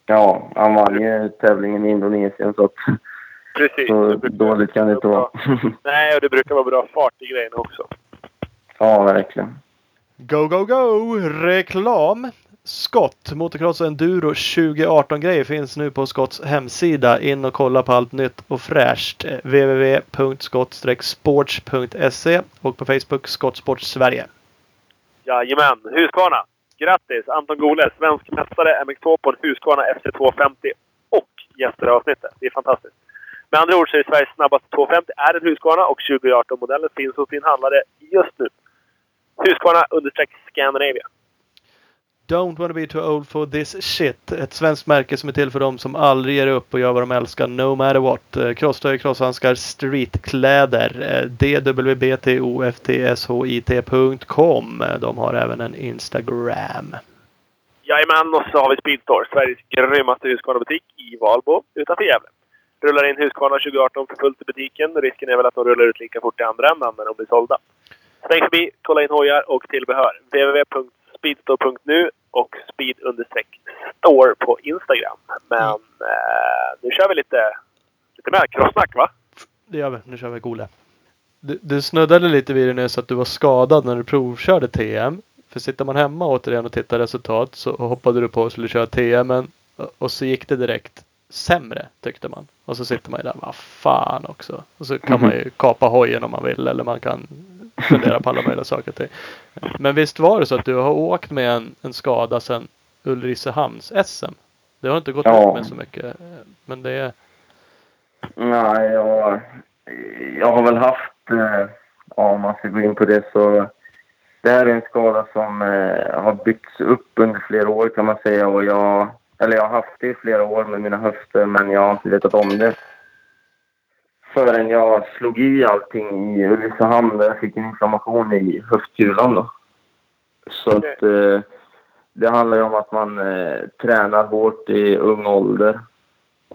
Ja, han vann ju tävlingen i Indonesien så att Precis. så dåligt kan det inte vara. Nej, och det brukar vara bra fart i grejerna också. ja, verkligen. Go, go, go! Reklam! Scott Motocross Enduro 2018 grejer finns nu på Scotts hemsida. In och kolla på allt nytt och fräscht. Eh, www.scott-sports.se och på Facebook Scott Sports Sverige. Jajamän. Husqvarna. Grattis Anton Gole, svensk mästare MX2 på en Husqvarna FC250 och gäster i avsnittet. Det är fantastiskt. Med andra ord så är Sveriges snabbaste 250 är en Husqvarna och 2018-modellen finns hos din handlare just nu. Husqvarna understreck Scandinavia. Don't wanna be too old for this shit. Ett svenskt märke som är till för dem som aldrig ger upp och gör vad de älskar no matter what. Eh, Crosströjor, crosshandskar, streetkläder. eh, dwbtoftshit.com. Eh, De har även en Instagram. Jajamän, och så har vi Speedstore, Sveriges grymmaste Husqvarna-butik i Valbo utanför Gävle. Rullar in Husqvarna 2018 för fullt i butiken. Risken är väl att de rullar ut lika fort i andra ändan när de blir sålda. Sväng förbi, kolla in hojar och tillbehör. www.speedstore.nu och speed står på Instagram. Men eh, nu kör vi lite, lite mer crossnack va? Det gör vi. Nu kör vi Gole. Du, du snuddade lite vid det nyss att du var skadad när du provkörde TM. För sitter man hemma återigen och tittar resultat så hoppade du på och skulle köra TM och så gick det direkt sämre tyckte man. Och så sitter man ju där, vad fan också. Och så kan man ju kapa hojen om man vill eller man kan fundera på alla möjliga saker. Till. Men visst var det så att du har åkt med en, en skada sedan Ulricehamns SM? Det har inte gått Ja. med så mycket. Men det är... Nej, jag, jag har väl haft, eh, ja, om man ska gå in på det så, det här är en skada som eh, har byggts upp under flera år kan man säga och jag, eller jag har haft det i flera år med mina höfter men jag har inte vetat om det. Förrän jag slog i allting i Ulricehamn där jag fick en inflammation i höftkulan då. Så att eh, det handlar ju om att man eh, tränar hårt i ung ålder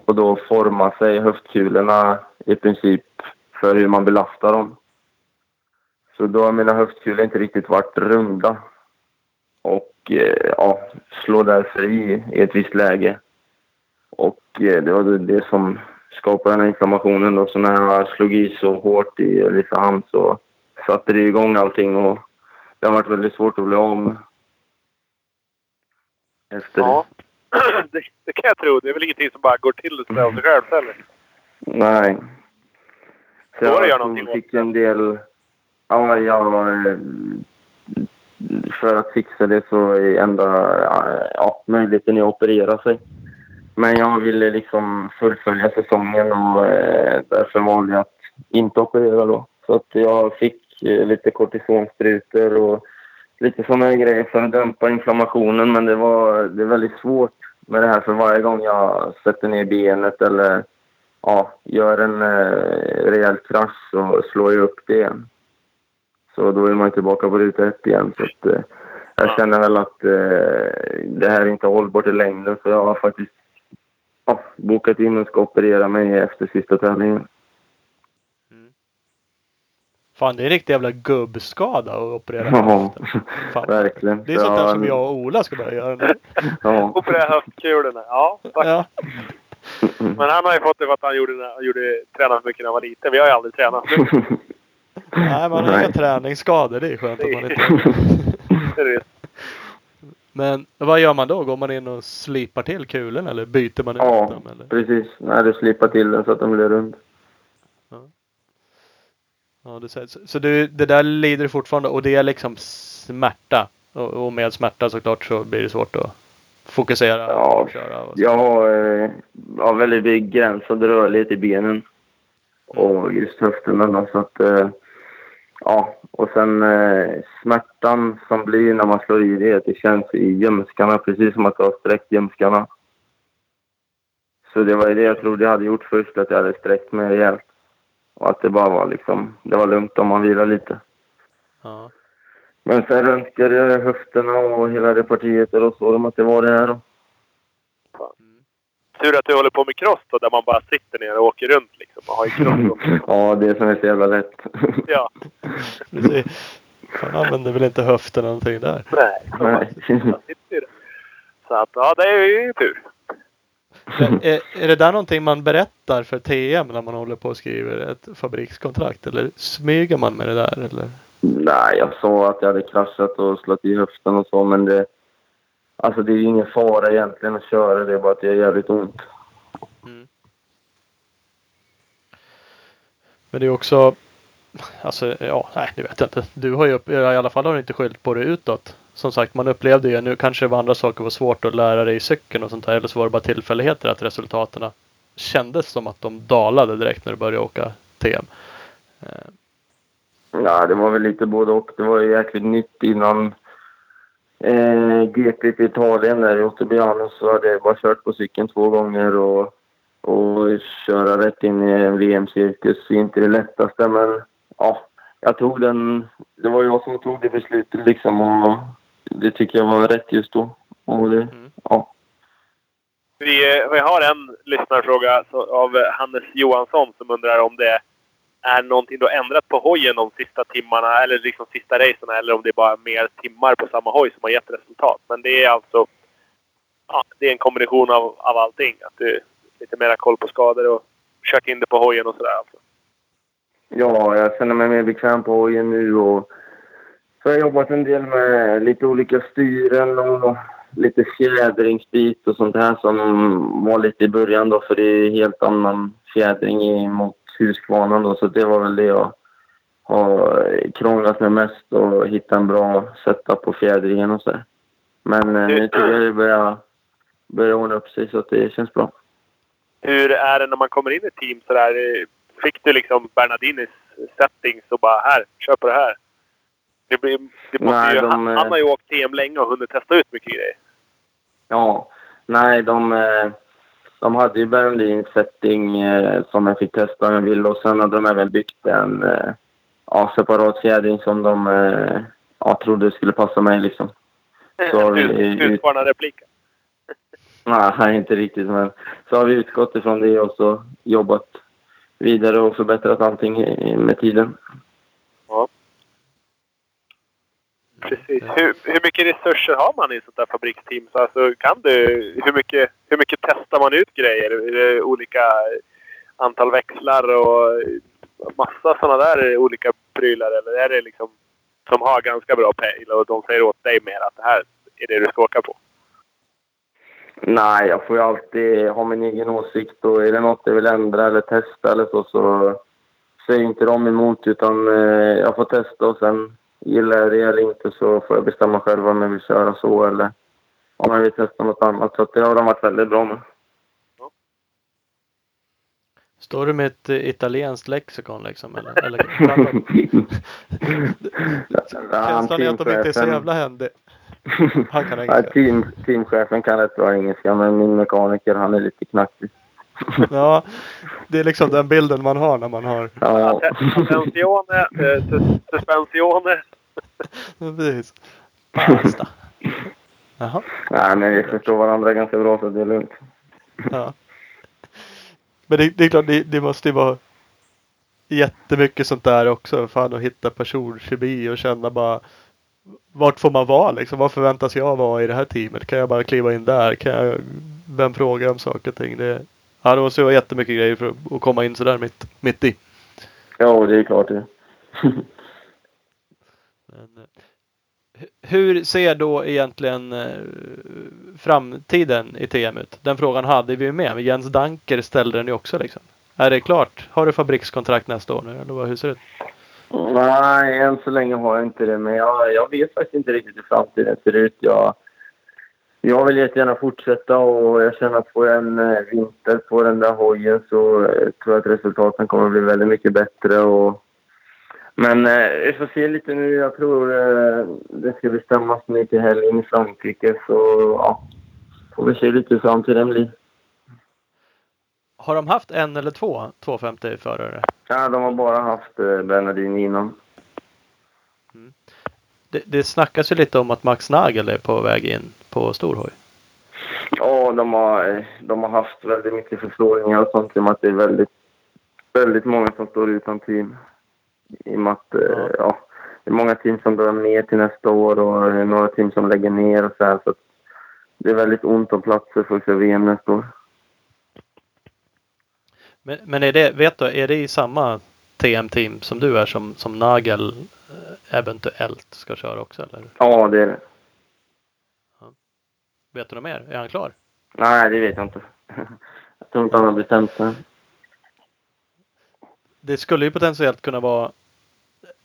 och då formar sig höftkulorna i princip för hur man belastar dem. Så då har mina höftkulor inte riktigt varit runda. Och eh, ja, slår därför i i ett visst läge. Och eh, det var det, som skapade den här inflammationen då. Så när jag slog i så hårt i Ulricehamn så satte det igång allting och det har varit väldigt svårt att bli av med. Efter. Ja. det, det kan jag tro. Det är väl ingenting som bara går till sig av sig själv heller. Nej. Så jag åt fick en del... Ja, jag... För att fixa det så är enda ja, möjligheten att operera sig. Men jag ville liksom fullfölja säsongen och eh, därför valde jag att inte operera då. Så att jag fick eh, lite kortisonsprutor och lite sådana grejer för att dämpa inflammationen. Men det var det är väldigt svårt med det här för varje gång jag sätter ner benet eller ja, gör en eh, rejäl krasch så slår jag upp det igen. Så då är man tillbaka på ruta ett igen. Så att, eh, jag känner väl att eh, det här är inte hållbart i längden så jag har faktiskt ja, bokat in och ska operera mig efter sista tävlingen. Fan det är en riktig jävla gubbskada att operera Ja, verkligen. Det är sånt där Så, som jag och Ola ska börja göra nu. Ja. Operera höftkulorna. Ja, faktiskt. Ja. Men han har ju fått det för att han gjorde, gjorde, tränade för mycket när han var liten. Vi har ju aldrig tränat. Nej, man har inga träningsskador. Det är skönt att man inte. Men vad gör man då? Går man in och slipar till kulorna eller byter man ut ja, dem? Eller? precis. Nej, du slipar till den så att den blir rund. Ja, det sägs. Så du, det där lider du fortfarande och det är liksom smärta. Och, och med smärta såklart så blir det svårt att fokusera Ja, och köra. Och så. Jag har, eh, har väldigt begränsad rörlighet i benen. Och just höfterna så att... Ja, och sen eh, smärtan som blir när man slår i det, det känns i ljumskarna precis som att jag har sträckt ljumskarna. Så det var det jag trodde jag hade gjort först, att jag hade sträckt mig rejält. Och att det bara var liksom, det var lugnt om man vilar lite. Ja. Men sen röntgade jag höfterna och hela det partiet och då såg de att det var det här. Tur att du håller på med cross då, där man bara sitter ner och åker runt liksom. Man har ju cross ja, det som är så jävla lätt. Ja. Man använder väl inte höften eller någonting där. Nej. Nej. Så att, ja, det är ju tur. Men är, är det där någonting man berättar för TM när man håller på och skriver ett fabrikskontrakt? Eller smyger man med det där? Eller? Nej, jag sa att jag hade kraschat och slått i höften och så, men det... Alltså det är ju ingen fara egentligen att köra, det är bara att det gör jävligt ont. Men det är också Alltså ja, nej det vet jag inte. Du har ju upp, i alla fall har du inte skyllt på det utåt. Som sagt, man upplevde ju nu kanske det var andra saker var svårt att lära dig i cykeln och sånt där. Eller så var det bara tillfälligheter att resultaten kändes som att de dalade direkt när du började åka TM. Eh, Ja, det var väl lite både och. Det var ju jäkligt nytt innan eh, GP i Italien där i Ottobiano så hade jag bara kört på cykeln två gånger och, och köra rätt in i en VM-cirkus är inte det lättaste men ja, jag tog den. Det var jag som tog det beslutet liksom och det tycker jag var rätt just då. Och det, ja. Vi, eh, vi har en lyssnarfråga av Hannes Johansson som undrar om det är någonting du har ändrat på hojen de sista timmarna eller liksom sista racen eller om det är bara mer timmar på samma hoj som har gett resultat. Men det är alltså ja, det är en kombination av, av allting. Att du lite mera koll på skador och kört in det på hojen och sådär. Alltså. Ja, jag känner mig mer bekväm på hojen nu och så har jag jobbat en del med lite olika styren och lite fjädringsbit och sånt här som var lite i början då för det är helt annan fjädring mot Husqvarna då så det var väl det jag har krånglat med mest och hitta en bra setup på fjädringen och så. Där. Men eh, nu tycker jag det börjar, börjar ordna upp sig så att det känns bra. Hur är det när man kommer in i ett team sådär? Fick du liksom Bernardinis settings och bara här, kör på det här? Det blir, det måste Nej, ju, de, han, eh, han har ju åkt TM länge och hunnit testa ut mycket grejer. Ja, nej de, eh, de hade ju Berlin setting eh, som jag fick testa jag ville och sen hade de även byggt en eh, ja, separat fjädring som de eh, ja, trodde skulle passa mig liksom. Så har vi- Husqvarna-repliken. Nej, inte riktigt men så har vi utgått ifrån det och så jobbat vidare och förbättrat allting med tiden. Ja. Precis. Hur, hur mycket resurser har man i ett sånt där fabriksteam? Så alltså, kan du, hur, mycket, hur mycket testar man ut grejer? Är det olika antal växlar och massa sådana där olika prylar? Eller är det liksom som har ganska bra pejl och de säger åt dig mer att det här är det du ska åka på? Nej, jag får ju alltid ha min egen åsikt och är det något jag vill ändra eller testa eller så så säger inte de emot utan eh, jag får testa och sen gillar jag det eller inte så får jag bestämma själv om jag vill köra så eller om jag vill testa något annat. Så det har de varit väldigt bra med. Står du med ett eh, italienskt lexikon liksom? Eller, eller känslan är att de inte är så jävla händiga. Han kan Ja, engelska. team, teamchefen kan rätt bra engelska men min mekaniker han är lite knackig. Ja, det är liksom den bilden man har när man har... Ja, Attenzione, eh, sus- suspensione. Precis. Pasta. Jaha. nej, men vi förstår varandra ganska bra så det är lugnt. Ja. Men det, det är klart, det, det måste ju vara jättemycket sånt där också. Fan att hitta personkemi och känna bara vart får man vara liksom? Vad förväntas jag vara i det här teamet? Kan jag bara kliva in där? Kan jag, vem frågar om saker och ting? Det, ja, det måste ju vara jättemycket grejer för att- komma in sådär mitt, mitt i. Ja, det är klart det. Men, eh, hu- hur ser då egentligen eh, framtiden i TM ut? Den frågan hade vi ju med. Men Jens Danker ställde den ju också liksom. Är det klart? Har du fabrikskontrakt nästa år nu? Eller hur ser det ut? Nej, än så länge har jag inte det. Men jag, jag vet faktiskt inte riktigt hur framtiden ser ut. Jag, jag vill jättegärna fortsätta och jag känner att får jag en eh, vinter på den där hojen så eh, tror jag att resultaten kommer att bli väldigt mycket bättre. Och, men eh, vi får se lite nu. Jag tror det ska bestämmas nu till helgen i Frankrike. Så ja, får vi se lite hur framtiden blir. Har de haft en eller två 250 förare? Ja, de har bara haft Bernardin innan. Det, det snackas ju lite om att Max Nagel är på väg in på storhoj. Ja, de har, de har haft väldigt mycket förfrågningar och sånt i och med att det är väldigt, väldigt många som står utan team. I och med att Ja. ja. ja, det är många team som drar ner till nästa år och det är några team som lägger ner och så här. Så det är väldigt ont om platser för VM nästa år. Men, men är det, vet du, är det i samma TM-team som du är som, som Nagel eh, eventuellt ska köra också eller? Ja, det är det. Vet du något mer? Är han klar? Nej, det vet jag inte. Jag tror inte han har bestämt sig. Det skulle ju potentiellt kunna vara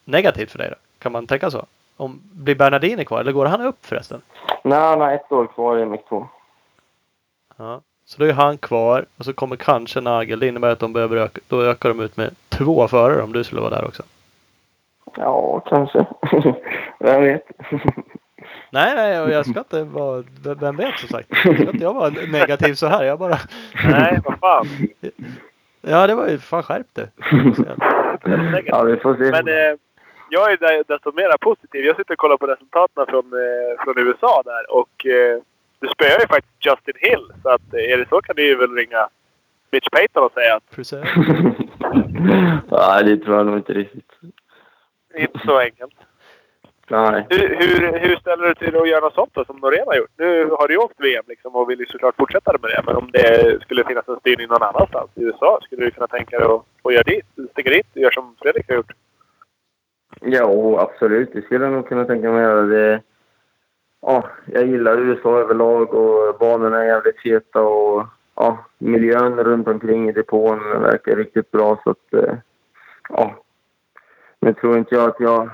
negativt för dig då? Kan man tänka så? Om, blir Bernardini kvar eller går han upp förresten? Nej, han har ett år kvar i MX2. Ja. Så då är han kvar och så kommer kanske Nagel. Det innebär att de behöver öka, då ökar de ut med två förare om du skulle vara där också. Ja, kanske. Vem vet? Nej, nej, och jag ska inte vara, vem vet som sagt. Ska inte jag vara negativ så här. Jag bara, Nej, vad fan. ja det var ju, fan skärp dig. ja, vi får se. Men eh, jag är där- desto mer positiv. Jag sitter och kollar på resultaten från, eh, från USA där och eh, du spöar ju faktiskt Justin Hill. Så att, eh, är det så kan du ju väl ringa Mitch Payton och säga att Precis. Nej, det tror jag nog inte riktigt. Inte så enkelt. Nej. Hur, hur, hur ställer du till att göra något sånt då, som Norén har gjort? Nu har du ju åkt VM liksom och vill ju såklart fortsätta med det. Men om det skulle finnas en styrning någon annanstans i USA, skulle du kunna tänka dig att, att göra dit? Sticka dit och göra som Fredrik har gjort? Ja, absolut. Det skulle jag nog kunna tänka mig att göra. Det, ja, jag gillar USA överlag och banorna är jävligt feta och ja, miljön runt omkring i depån verkar riktigt bra. Så att, eh, ja. Men tror inte jag att jag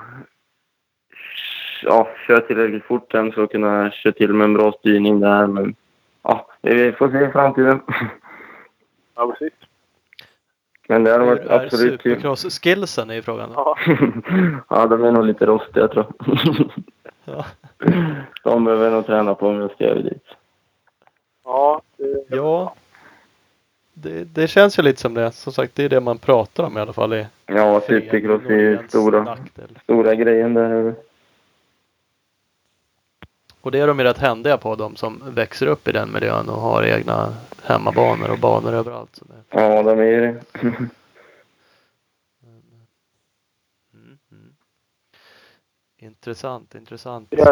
ja, kör tillräckligt fort än för att kunna köra till med en bra styrning där. Men ja, vi får se i framtiden. Ja, precis. Men det hade Hur varit är absolut kul. supercross-skillsen är frågan. Ja. ja, de är nog lite rostiga tror jag. Ja. De behöver nog träna på om jag ska över dit. Ja, det, ja. Det, det känns ju lite som det. Som sagt, det är det man pratar om i alla fall i Ja, supercross är ju stora, nackdel. stora grejen där. Och det är de ju rätt händiga på, de som växer upp i den miljön och har egna hemmabanor och banor överallt. Så det, Ja, de är ju det. mm, mm. Intressant, intressant. Yes.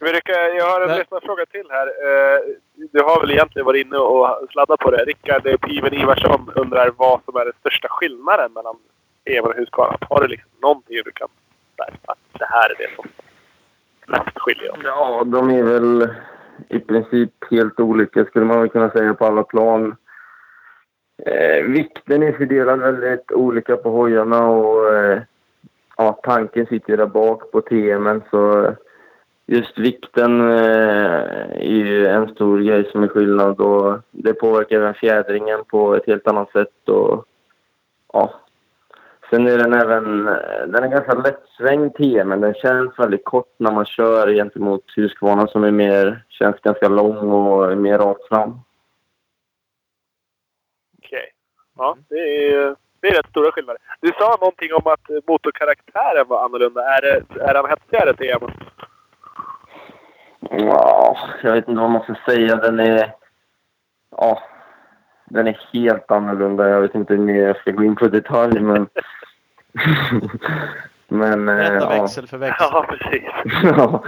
Rycker, jag har en lyssnarfråga till här. Eh, Du har väl egentligen varit inne och sladdat på det. Rickard Piven Ivarsson undrar vad som är den största skillnaden mellan EM och Husqvarna. Har du liksom någonting du kan säga att det här är det som skiljer dem? Ja, de är väl i princip helt olika skulle man väl kunna säga på alla plan. Eh, vikten är fördelad väldigt olika på hojarna och eh, ja, tanken sitter ju där bak på TMen så just vikten eh, är ju en stor grej som är skillnad och det påverkar även fjädringen på ett helt annat sätt och ja. Sen är den även, eh, den är ganska lättsvängd TM men den känns väldigt kort när man kör gentemot Husqvarna som är mer, känns ganska lång och är mer rakt fram. Okej. Ja, det är, det är rätt stora skillnader. Du sa någonting om att motorkaraktären var annorlunda. Är, det, är han hetsigare EM? Ja, jag vet inte vad man ska säga. Den är... Ja, den är helt annorlunda. Jag vet inte hur mer jag ska gå in på detalj, men... men... eh, ja. växel för växel. Ja, precis. Ja.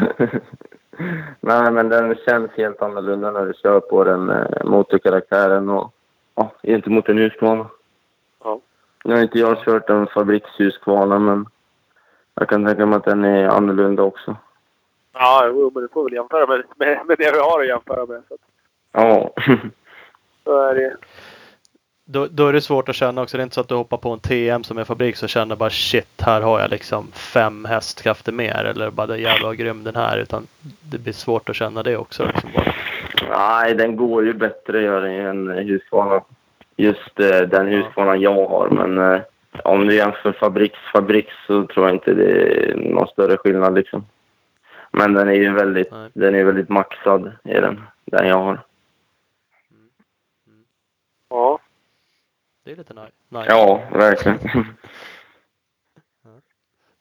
Nej, men den känns helt annorlunda när du kör på den eh, motorkaraktären och ja, gentemot en Husqvarna. Ja. Nu har inte jag kört en fabrikshusqvarna, men jag kan tänka mig att den är annorlunda också. Ja, jo, men du får väl jämföra med, med, med det vi har att jämföra med. Så, Ja. så är det. Då, då är det svårt att känna också. Det är inte så att du hoppar på en TM som är fabrik så känner bara shit, här har jag liksom fem hästkrafter mer. Eller bara jävlar vad grym den här. Utan det blir svårt att känna det också. Liksom bara. Nej, den går ju bättre att göra än Husqvarna. Just eh, den Husqvarna jag har, men eh, om du jämför fabriks fabriks så tror jag inte det är någon större skillnad liksom. Men den är ju väldigt, Nej. den är väldigt maxad, är den, den jag har. Ja. Det är lite nice. Ja, verkligen.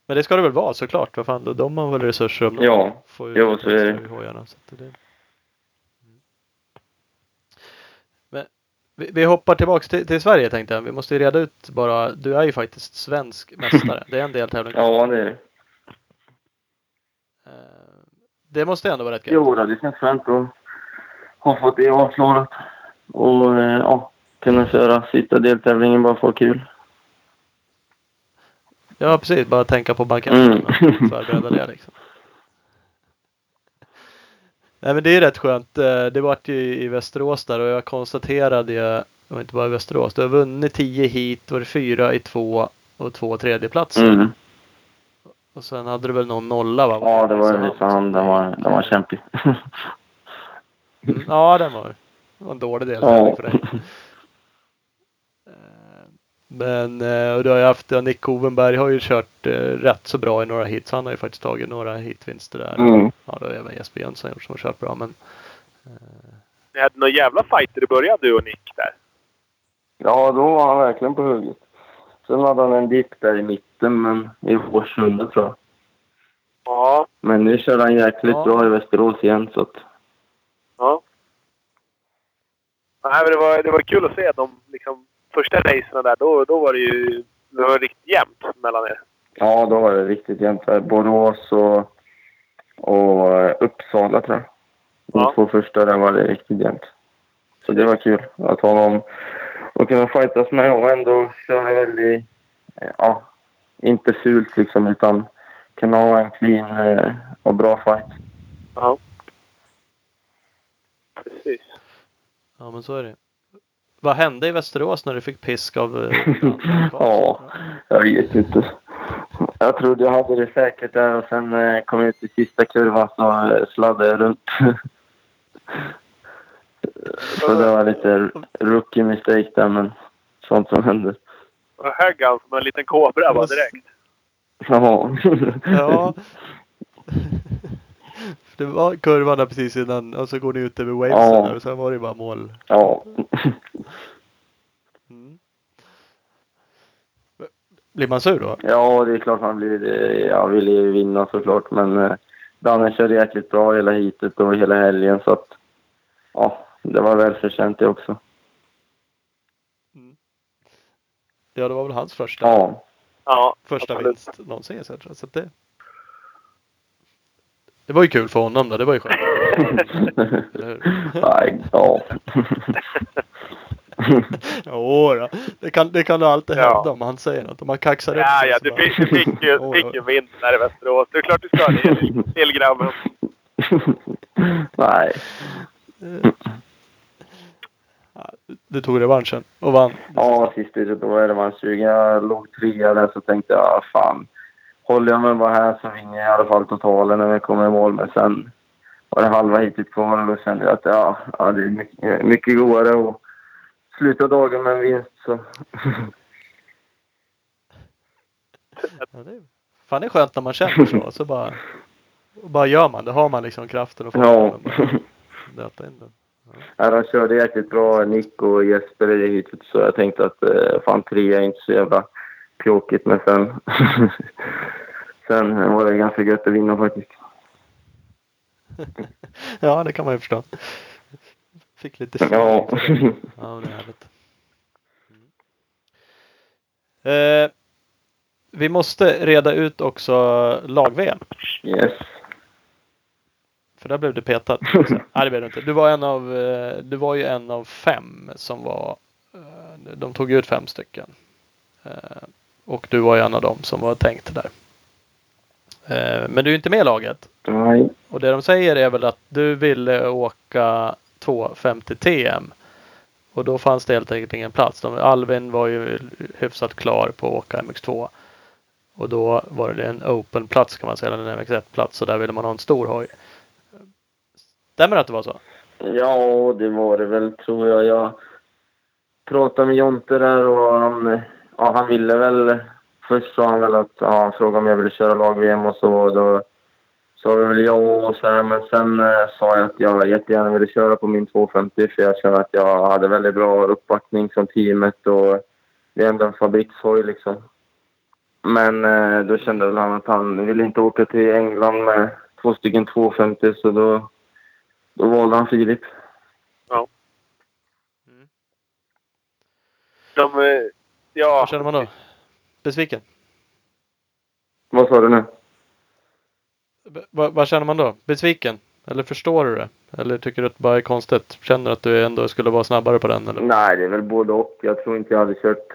Men det ska det väl vara såklart. Vad fan, de har väl resurser om de Ja. får Jo, så är det. hojarna. Så det... Mm. Men vi, vi hoppar tillbaks till, till Sverige tänkte jag. Vi måste reda ut bara. Du är ju faktiskt svensk mästare. Det är en del tävlingar. Ja, det är det. Eh, Det måste ändå vara rätt gött. Jo, det känns skönt att ha fått det avklarat. Och eh, ja, kunna köra sista deltävlingen bara få kul. Ja precis, bara tänka på banketten Mm. förbereda det liksom. Nej men det är rätt skönt. Eh, Det vart ju i Västerås där och jag konstaterade ju, det var inte bara i Västerås, du har vunnit 10 hit, var fyra i två och två tredjeplatser. Mm. Och sen hade du väl någon nolla va? Ja, det var fan, den var, den var kämpig. Ja, den var, det var en dålig del Ja. för dig. Eh, Men eh, och du har ju haft, ja, Nick Kovenberg har ju kört eh, rätt så bra i några hits. Han har ju faktiskt tagit några hitvinster där. Mm. Ja, det har även Jesper Jönsson gjort som har kört bra. Men Ni hade några jävla fighter i början du och Nick där. Ja, då var han verkligen på hugget. Sen hade han en dipp där i mitten, men i Årsunda tror jag. Ja. Men nu kör han jäkligt Ja. bra i Västerås igen, så att... Ja. Nej, men det var, det var kul att se dem liksom första racerna där, då, då var det ju det var riktigt jämnt mellan er. Ja, då var det riktigt jämnt. där. Borås och, och eh, Uppsala tror jag. De Ja. två första där var det riktigt jämnt. Så det var kul att ha någon att kunna fightas med och ändå köra väldigt, eh, ja, inte fult liksom utan kunna ha en clean eh, och bra fight. Ja. Precis. Ja men så är det. Vad hände i Västerås när du fick pisk av eh, Ja, jag vet inte. Jag trodde jag hade det säkert där och sen eh, kom jag ut i sista kurvan så eh, sladdade jag runt. så det var lite rookie mistake där men sånt som händer. Högg han som en liten kobra bara direkt. Ja. Ja. Det var kurvan där precis innan och så går ni ut över wavesen Ja. där och sen var det bara mål. ja. Mm. Blir man sur då? Ja, det är klart man blir det. Jag ville ju vinna såklart men eh, Danne körde jäkligt bra hela heatet och hela helgen så att ja, det var välförtjänt det också. Ja det var väl hans första, Ja. Ja, första vinst någonsin så jag tror. Så att det, det var ju kul för honom då. Det var ju skönt. Nej, ja. Jo då. Det kan, det kan du alltid Ja. hävda om han säger något. Om han kaxar upp Ja, sig ja, du fick, du fick ju, fick ju vinst där i Västerås. Det är klart du ska det till grabben. Nej. Du tog revanschen och vann. Ja, sist då var man 20. Jag låg trea där så tänkte jag, ah, fan. Håller jag mig bara här så vinner jag i alla fall totalen när vi kommer i mål. Men sen var det halva hitet kvar och då kände jag att ja, ja det är mycket, mycket godare att sluta dagen med en vinst. Så. Ja, det är, fan det är skönt när man känner så. Så bara, bara gör man det. Har man liksom kraften och ja. förmågan bara nöta in den. ja, de körde jäkligt bra, Nick och Jesper i det hitet. Så jag tänkte att eh, fan trea är inte så jävla pjåkigt. Men sen, sen var det ganska gött att vinna faktiskt. Ja, det kan man ju förstå. Fick lite Ja. för det. Ja, det är härligt. Mm. Eh, vi måste reda ut också lag-VM. yes. För där blev du petad. Nej, det blev du inte. Du var, en av, eh, du var ju en av fem som var... eh, De tog ut fem stycken. Och du var ju en av dem som var tänkt där. Eh, Men du är inte med i laget. Nej. Och det de säger är väl att du ville åka 250 TM. Och då fanns det helt enkelt ingen plats. De, Alvin var ju hyfsat klar på att åka MX2. Och då var det en open plats kan man säga, eller en MX1-plats. Så där ville man ha en stor hoj. Stämmer det att det var så? Ja, det var det väl tror jag. Jag pratade med Jonte där och han, ja, han ville väl... Först sa han väl att ja, han frågade om jag ville köra lag-VM och så. Och då sa vi väl ja och så här. Men sen eh, sa jag att jag jättegärna ville köra på min 250 för jag kände att jag hade väldigt bra uppbackning från teamet och det är ändå en fabrikshoj liksom. Men eh, då kände väl han att han ville inte åka till England med två stycken 250 så då, då valde han Filip. Mm. De, eh, ja, Vad känner man då? Besviken? Vad sa du nu? B- vad- känner man då? Besviken? Eller förstår du det? Eller tycker du att det bara är konstigt? Känner du att du ändå skulle vara snabbare på den? Eller? Nej, det är väl både och. Jag tror inte jag hade kört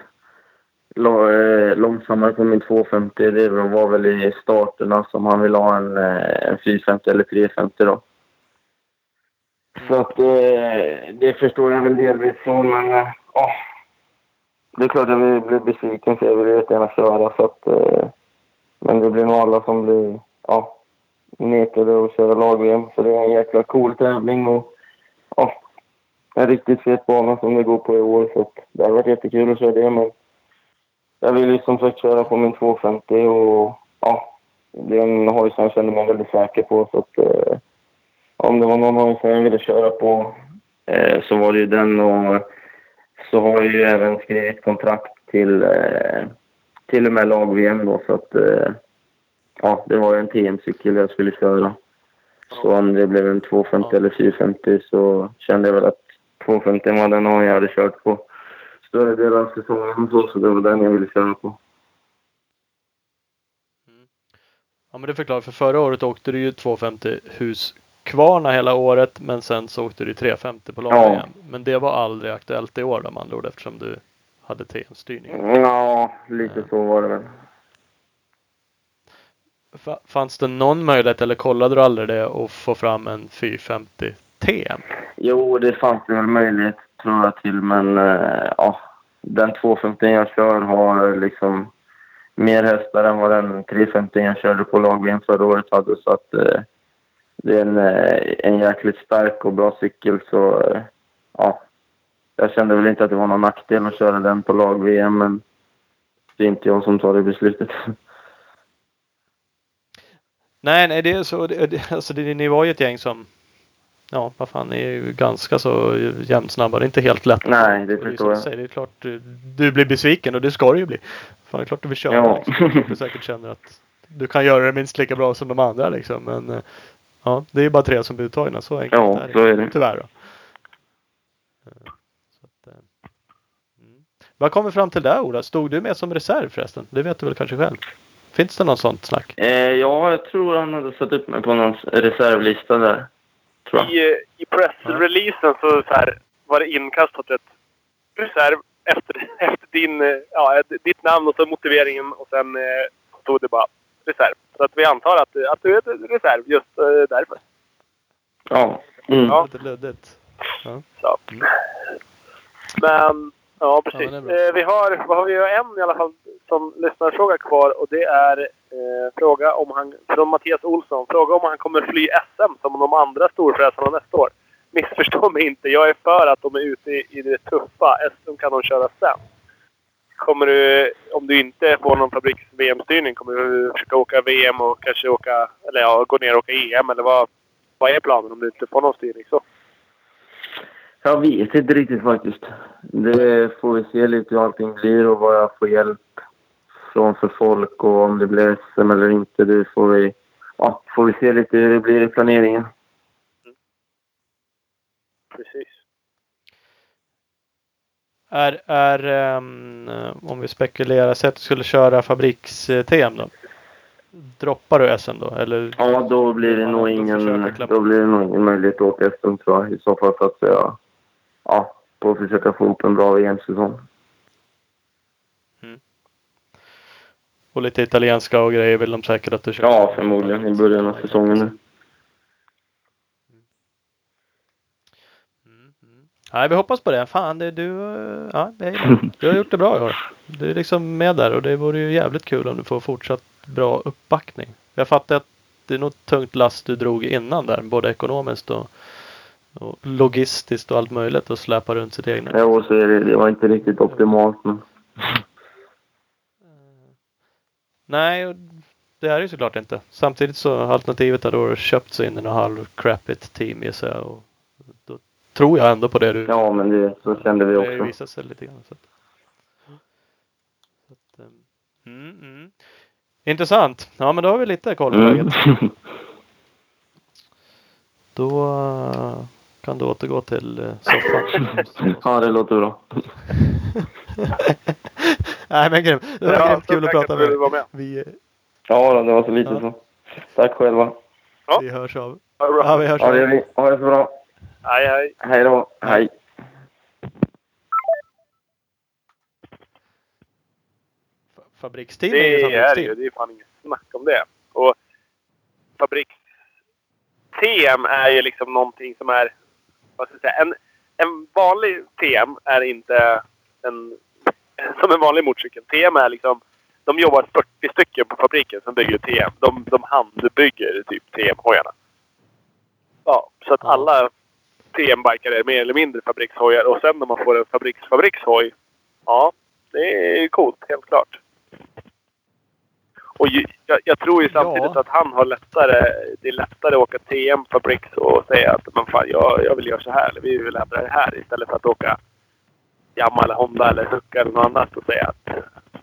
eh, långsammare på min 250. Det var väl i starterna som han ville ha en, eh, en 450 eller 350 då. Så att eh, det förstår jag väl delvis så, men ja. Det är klart jag vi blir besviken för jag vill jättegärna köra så att eh, men det blir nog alla som blir ja, nekade att köra lag-VM det är en jäkla cool tävling och ja, en riktigt fet bana som det går på i år. Så att det har varit jättekul att köra det. Men jag vill ju som sagt köra på min 250 och ja, det är en hoj som jag känner mig väldigt säker på. Så att eh, om det var någon hoj som jag ville köra på eh, så var det ju den. Och så har jag ju även skrivit kontrakt till eh, till och med lag-VM då. Så att eh, ja, det var ju en TM-cykel jag skulle köra. Så om det blev en 250 Ja. eller 450 så kände jag väl att 250 var den jag hade kört på större del av säsongen så, så det var den jag ville köra på. Ja men det förklarar, för förra året åkte du ju 250 Husqvarna hela året men sen så åkte du 350 på lag Ja. Men det var aldrig aktuellt i år då med andra ord eftersom du hade TM-styrning. Ja, lite så var det väl. Fa- Fanns det någon möjlighet eller kollade du aldrig det att få fram en 450 TM? Jo, det fanns det väl möjlighet tror jag till, men eh, ja. Den 250 jag kör har liksom mer hästar än vad den 350 jag körde på lag förra året hade. Så att eh, det är en, eh, en jäkligt stark och bra cykel. Så eh, ja, jag kände väl inte att det var någon nackdel att köra den på lag-VM, men det är inte jag som tar det beslutet. Nej, nej det är så. Det, alltså det, ni var ju ett gäng som Ja, vad fan, ni är ju ganska så jämnt snabba. Det är inte helt lätt. Nej, det förstår jag. säger, Det är klart du, du blir besviken och det ska du ju bli. Fan, det är klart du vill köra. Ja. Liksom. Du säkert känner att du kan göra det minst lika bra som de andra liksom. Men eh, ja, det är ju bara tre som blir uttagna. Så enkelt Ja, är det. så är det. Tyvärr då. Eh, Så att, eh, mm. Vad kom vi fram till där Ola? Stod du med som reserv förresten? Det vet du väl kanske själv? Finns det något sånt snack? Eh, ja, jag tror han hade satt upp mig på någon reservlista där. Tror jag. I, i pressreleasen så, så här, var det inkastat ett reserv efter, efter din, eh, ja, ditt namn och så motiveringen och sen eh, stod det bara reserv. Så att vi antar att, att du är reserv just eh, därför. Ja. Mm. Ja. Lite luddigt. Ja. Så. Mm. Men ja, precis. Ja, eh, vi har, vad har vi en i alla fall som lyssnarfråga kvar och det är eh, fråga om han, från Mattias Olsson. Fråga om han kommer fly SM som de andra storfräsarna nästa år. Missförstå mig inte. Jag är för att de är ute i, i det tuffa. SM kan de köra sen. Kommer du, om du inte får någon fabriks-VM-styrning, kommer du försöka åka VM och kanske åka, eller ja, gå ner och åka EM eller vad, vad är planen om du inte får någon styrning? Så. Jag vet inte riktigt faktiskt. Det får vi se lite hur allting blir och vad jag får hjälp från för folk och om det blir SM eller inte. Det får vi, ja, får vi se lite hur det blir i planeringen. Precis. Är, är ehm, om vi spekulerar, så att du skulle köra fabriks-TM då? Droppar du SM då? Eller? Ja, då blir det nog ingen, då blir det nog ingen möjlighet att åka SM tror jag. I så fall för att jag, ja, får försöka få ihop en bra VM-säsong. Och lite italienska och grejer vill de säkert att du kör? Ja, förmodligen i början av säsongen nu. Mm, mm. Nej, vi hoppas på det. Fan, det, du, eh, ja, du har gjort det bra i år. Du är liksom med där och det vore ju jävligt kul om du får fortsatt bra uppbackning. Jag fattar att det är något tungt last du drog innan där, både ekonomiskt och, och logistiskt och allt möjligt och släpa runt sitt egna. Jo, så är det. Det var inte riktigt optimalt, men Nej, och det är det ju såklart inte. Samtidigt så alternativet har då köpt sig in i något halv team gissar jag. Och tror jag ändå på det du ja, men det, så kände vi Det också. visat sig lite grann. Så att, så att, ehm, mm, mm. Intressant. Ja men då har vi lite koll på Mm. läget. Då eh, kan du återgå till eh, soffan. ja, det låter bra. Nej men grymt. Det var Ja, grymt kul att prata med dig. var med. Vi, Ja, då, det var så lite Ja. så. Tack själva. Ja. vi hörs av. Ha det bra. Ja vi hörs Ja, det gör av. vi. Ha det så bra. Hej, hej. Hej då. Hej. Fabriksteam Det är ju är det ju. fabriksteam. Det är fan inget snack om det. Och fabriks-TM är ju liksom någonting som är... Vad ska jag säga? En, en vanlig TM är inte en, som en vanlig motorcykel. TM är liksom... De jobbar 40 stycken på fabriken som bygger TM. De, de handbygger typ TM-hojarna. Ja, så att alla TM-bikar är mer eller mindre fabrikshojar. Och sen när man får en fabriks-fabrikshoj. Ja, det är coolt. Helt klart. Och jag, jag tror ju samtidigt Ja. att han har lättare... Det är lättare att åka TM Fabriks och säga att men fan, jag, jag vill göra så här. Eller vi vill ändra det här. Istället för att åka Yamaha eller Honda eller Succa eller något annat och säga att,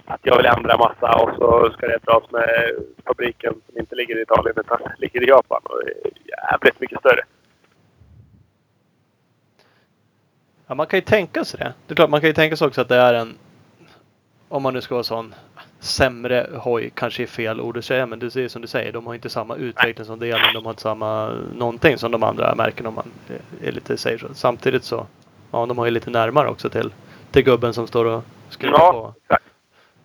att jag vill ändra massa och så ska det dras med fabriken som inte ligger i Italien utan ligger i Japan. Och det är jävligt mycket större. Ja, man kan ju tänka sig det. Det är klart, man kan ju tänka sig också att det är en om man nu ska vara sån sämre hoj kanske är fel ord att säga men det är som du säger de har inte samma utveckling som delen. De har inte samma någonting som de andra märken om man är lite säger så. Samtidigt så ja de har ju lite närmare också till, till gubben som står och skruvar Ja, på exakt.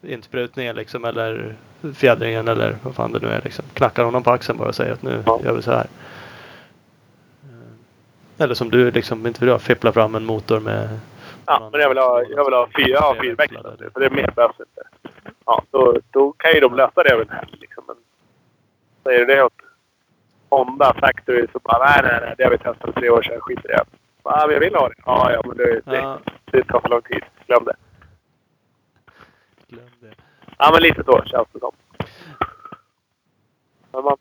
insprutningen liksom eller fjädringen eller vad fan det nu är liksom. Knackar honom på axeln bara och säger att nu Ja. gör vi så här. Eller som du liksom, inte vill jag, fippla fram en motor med Ja, men jag vill ha, jag vill ha fyra, jag har fyrväxlad. För det mer behövs inte. Ja, då, då kan ju de lösa det över en helg. Liksom. Men säger du det åt Honda Factory så bara nej, nej, nej. Det har vi testat för tre år sedan. Skit i det. Ja, men jag vill ha det. Ja, ja, men det, det, det tar för lång tid. Glöm det. Glöm det. Ja, men lite så känns det som. Men man,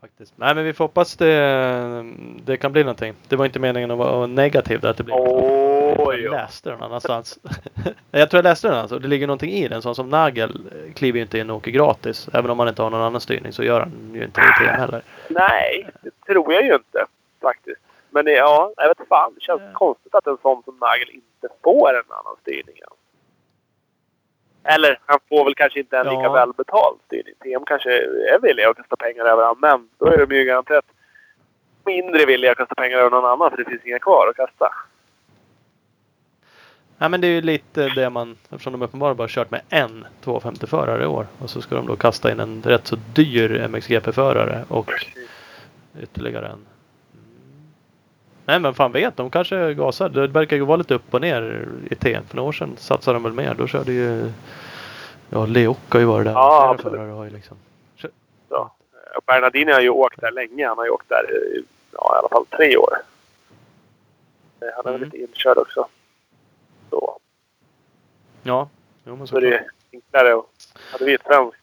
Faktiskt. Nej men vi får hoppas det, det kan bli någonting. Det var inte meningen att vara negativ där att det blir Åh, Jag läste den annanstans. jag tror jag läste den alltså. Det ligger någonting i den. Sån som Nagel kliver ju inte in och åker gratis. Även om han inte har någon annan styrning så gör han ju inte det heller. Nej, det tror jag ju inte faktiskt. Men det, ja, jag vet fan. Det känns Ja. konstigt att en sån som Nagel inte får en annan styrning. än. Eller han får väl kanske inte en lika Ja. välbetald styrning. TM kanske är villiga att kasta pengar över honom. Men då är de ju garanterat mindre villiga att kasta pengar över någon annan för det finns inga kvar att kasta. Nej men det är ju lite det man, eftersom de uppenbarligen bara kört med en 250-förare i år. Och så ska de då kasta in en rätt så dyr MXGP-förare och ytterligare en. Nej men fan vet, de kanske gasar. Det verkar ju vara lite upp och ner i TM. För några år sedan satsade de väl mer. Då körde ju Ja, Leok har ju varit där. Ja, absolut. har ju liksom. Så. Och Bernardini har ju åkt där länge. Han har ju åkt där i ja, i alla fall tre år. Eh, Han är väl Mm. lite inkörd också. Så. Ja, jo men Så det såklart. är enklare. Hade vi ett svenskt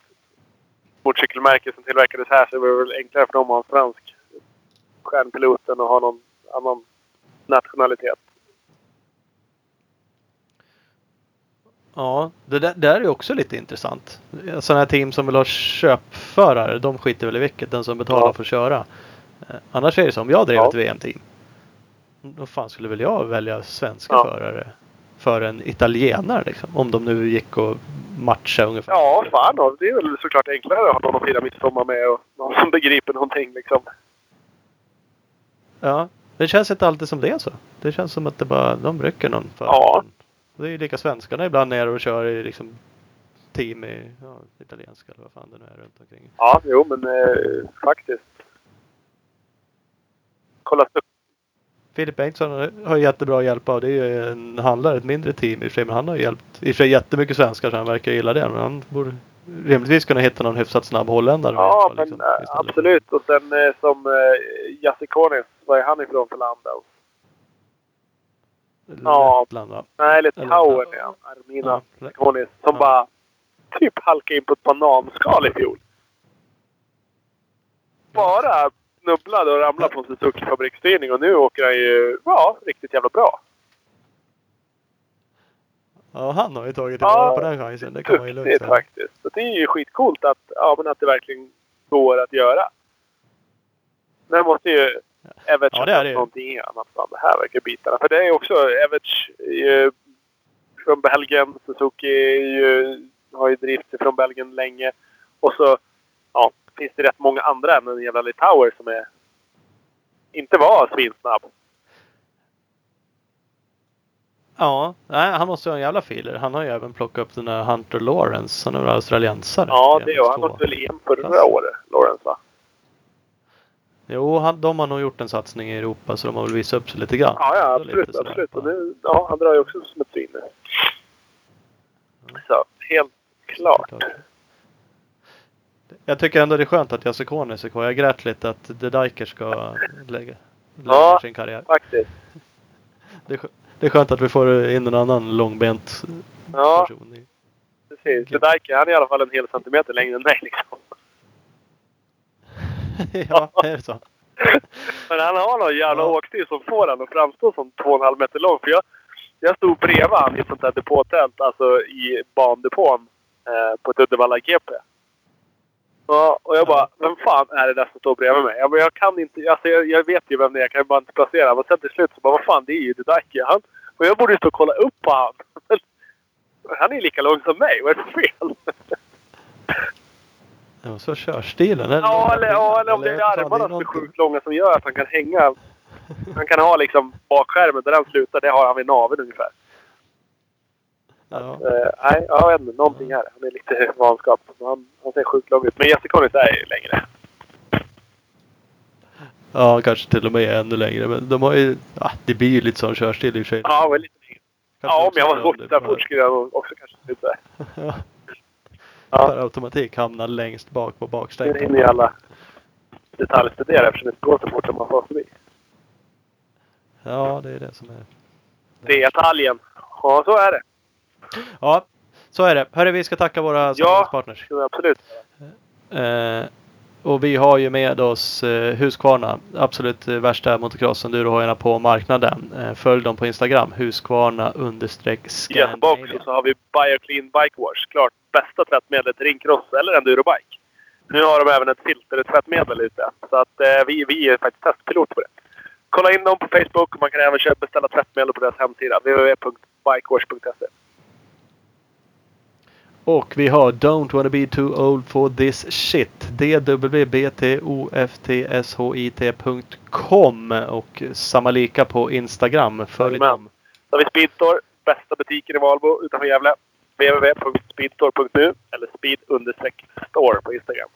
motorcykelmärke som tillverkades här så var det väl enklare för dem att ha en svensk stjärnpiloten och ha någon annan nationalitet. Ja, det där, det där är också lite intressant. Sådana här team som vill ha köpförare, de skiter väl i vilket. Den som betalar Ja. får köra. Eh, Annars är det så, om jag drev Ja. ett VM-team. Då fan skulle väl jag välja svenska Ja. förare för en italienare liksom. Om de nu gick och matcha ungefär. Ja, fan då. Det är väl såklart enklare att ha någon att fira midsommar med och någon som begriper någonting liksom. Ja, det känns inte alltid som det är så. Det känns som att det bara, de rycker någon för Ja. Det är ju lika svenskarna ibland nere och kör i liksom team i ja, italienska eller vad fan det nu är runt omkring. Ja, jo men eh, faktiskt. Kolla upp. Filip Bengtsson har jättebra hjälp av. Det är ju en handlare, ett mindre team i och för sig. Men han har hjälpt i och för sig jättemycket svenskar så han verkar gilla det. Men han borde rimligtvis kunna hitta någon hyfsat snabb holländare. Ja, fall, men liksom, absolut. Och sen eh, som eh, Jasikonis. Var är han ifrån för land? Ja. Lettland, va? Nej, Litauen är han. Armina Ja. Som Ja. bara typ halkade in på ett bananskal i fjol. Bara snubblade och ramlade på en Suzuki fabriksstyrning och nu åker han ju, ja, riktigt jävla bra. ja, han har ju tagit Ja, tillvara på den chansen. Det kan man ju lugnt säga. faktiskt. Så det är ju skitcoolt att, ja, men att det verkligen går att göra. Men det måste ju Everts Ja, det är det någonting annat. Det här verkar bitarna. För det är också Everts är ju från Belgien. Suzuki är ju, har ju drift från Belgien länge. Och så ja, finns det rätt många andra än en jävla Litauer som är inte var svinsnabb. Ja, nej, han måste ju ha en jävla filer. Han har ju även plockat upp den där Hunter Lawrence. Han är väl australiensare? Ja, det och han MX2. åkte väl EM förra året, Lawrence va? Jo, han, de har nog gjort en satsning i Europa så de har väl visat upp sig lite grann. Ja, ja Så lite absolut. absolut. Nu, ja, han drar ju också som ett svin. Så, helt klart. Jag tycker ändå det är skönt att Konis är kvar. Jag grät lite att The Diker ska lägga, lägga Ja. sin karriär. Faktiskt. Det är, det är skönt att vi får in en annan långbent Ja, person. i- precis. The Dyke, han är i alla fall en hel centimeter längre än mig liksom. ja, är det så? Men han har någon jävla Ja. åkstil som får han att framstå som 2,5 meter lång. För jag, jag stod bredvid han i ett sånt där depåtält, alltså i bandepån eh, på ett Uddevalla GP. Ja, och jag bara, vem fan är det där som står bredvid mig? Jag, bara, jag kan inte, alltså jag, jag vet ju vem det är, jag kan ju bara inte placera. Men sen till slut så bara, vad fan, det är ju Dyke. Han, Och jag borde ju stå och kolla upp på han. Han är ju lika lång som mig. Vad är det för fel? Ja, så körstilen. eller? Ja, eller, ja, eller om det är armarna som är sjukt långa som gör att han kan hänga. Han kan ha liksom bakskärmen där den slutar. Det har han vid naveln ungefär. Ja. Uh, nej, jag vet inte. Någonting här. Han är lite vanskap. Han, han ser sjukt lång ut. Men Collins är ju längre. ja, kanske till och med ännu längre. Men de har ju... Ja, det blir ju lite sån körstil i och för sig. Ja, men lite längre. Kanske Ja, om jag var beroende fort skulle jag också kanske sluta. Ja. Ja. Per automatik hamnar längst bak på Nu bakstängen. hinner ju alla detaljstudera eftersom det inte går så fort som man får förbi. Ja, det är det som är... Detaljen. Ja, så är det. Ja, så är det. Hörru, vi ska tacka våra samarbetspartners. Jo, absolut. Eh, och vi har ju med oss eh, Husqvarna. Absolut eh, värsta motocross enduro på marknaden. Eh, följ dem på Instagram. Husqvarna understreck och så har vi Bioclean Bike Wash. Klart bästa tvättmedlet till ringcross eller endurobike. Nu har de även ett filtertvättmedel ute. Så att eh, vi, vi är faktiskt testpilot på det. Kolla in dem på Facebook och man kan även köpa beställa tvättmedel på deras hemsida. www.bikewash.se Och vi har Don't wanna be too old for this shit. dwbtofthshit.com och samma lika på Instagram. Följ dem. Så har vi Speedstore, bästa butiken i Valbo utanför Gävle. www.speedstore.nu eller speed-store på Instagram.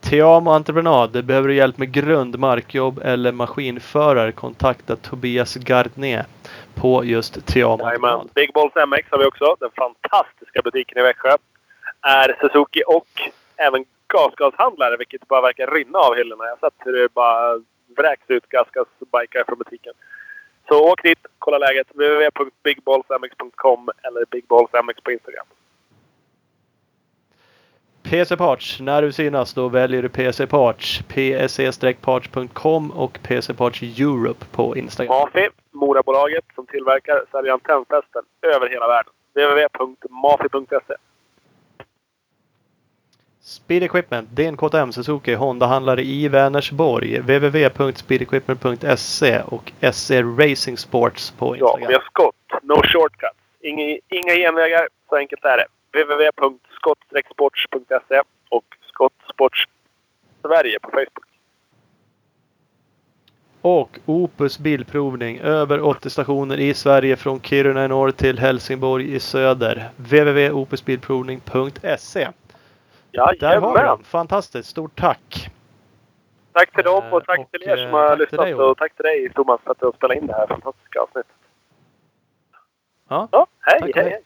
Team och entreprenad. Behöver du hjälp med grund, markjobb eller maskinförare? Kontakta Tobias Gardné på just Team Jajamän. entreprenad. Big Balls MX har vi också. Den fantastiska butiken i Växjö. Är Suzuki och även gasgashandlare, vilket bara verkar rinna av hyllorna. Jag har sett hur det bara vräks ut gasgasbikar från butiken. Så åk dit, kolla läget. www.bigballsmx.com eller bigballsmx på Instagram. PC Parts. När du synas då väljer du PC Parts. pse-parts.com och PC Parts Europe på Instagram. Mafi, Morabolaget som tillverkar säljer antennfästen över hela världen. www.mafi.se Speed Equipment, DNKTM Suzuki, Honda-handlare i Vänersborg. www.speedequipment.se och SE Racing Sports på Ja, Instagram. vi har skott. No shortcuts. Inga, inga genvägar. Så enkelt är det. www.skott-sports.se och Skottsports Sverige på Facebook. Och Opus Bilprovning. Över 80 stationer i Sverige från Kiruna i norr till Helsingborg i söder. www.opusbilprovning.se Där har dem. Fantastiskt. Stort tack! Tack till dem och tack Och, till er som eh, har tack till lyssnat. och tack till dig Thomas för att du har spelat in det här fantastiska avsnittet. Ja, Ja, hej, hej. hej!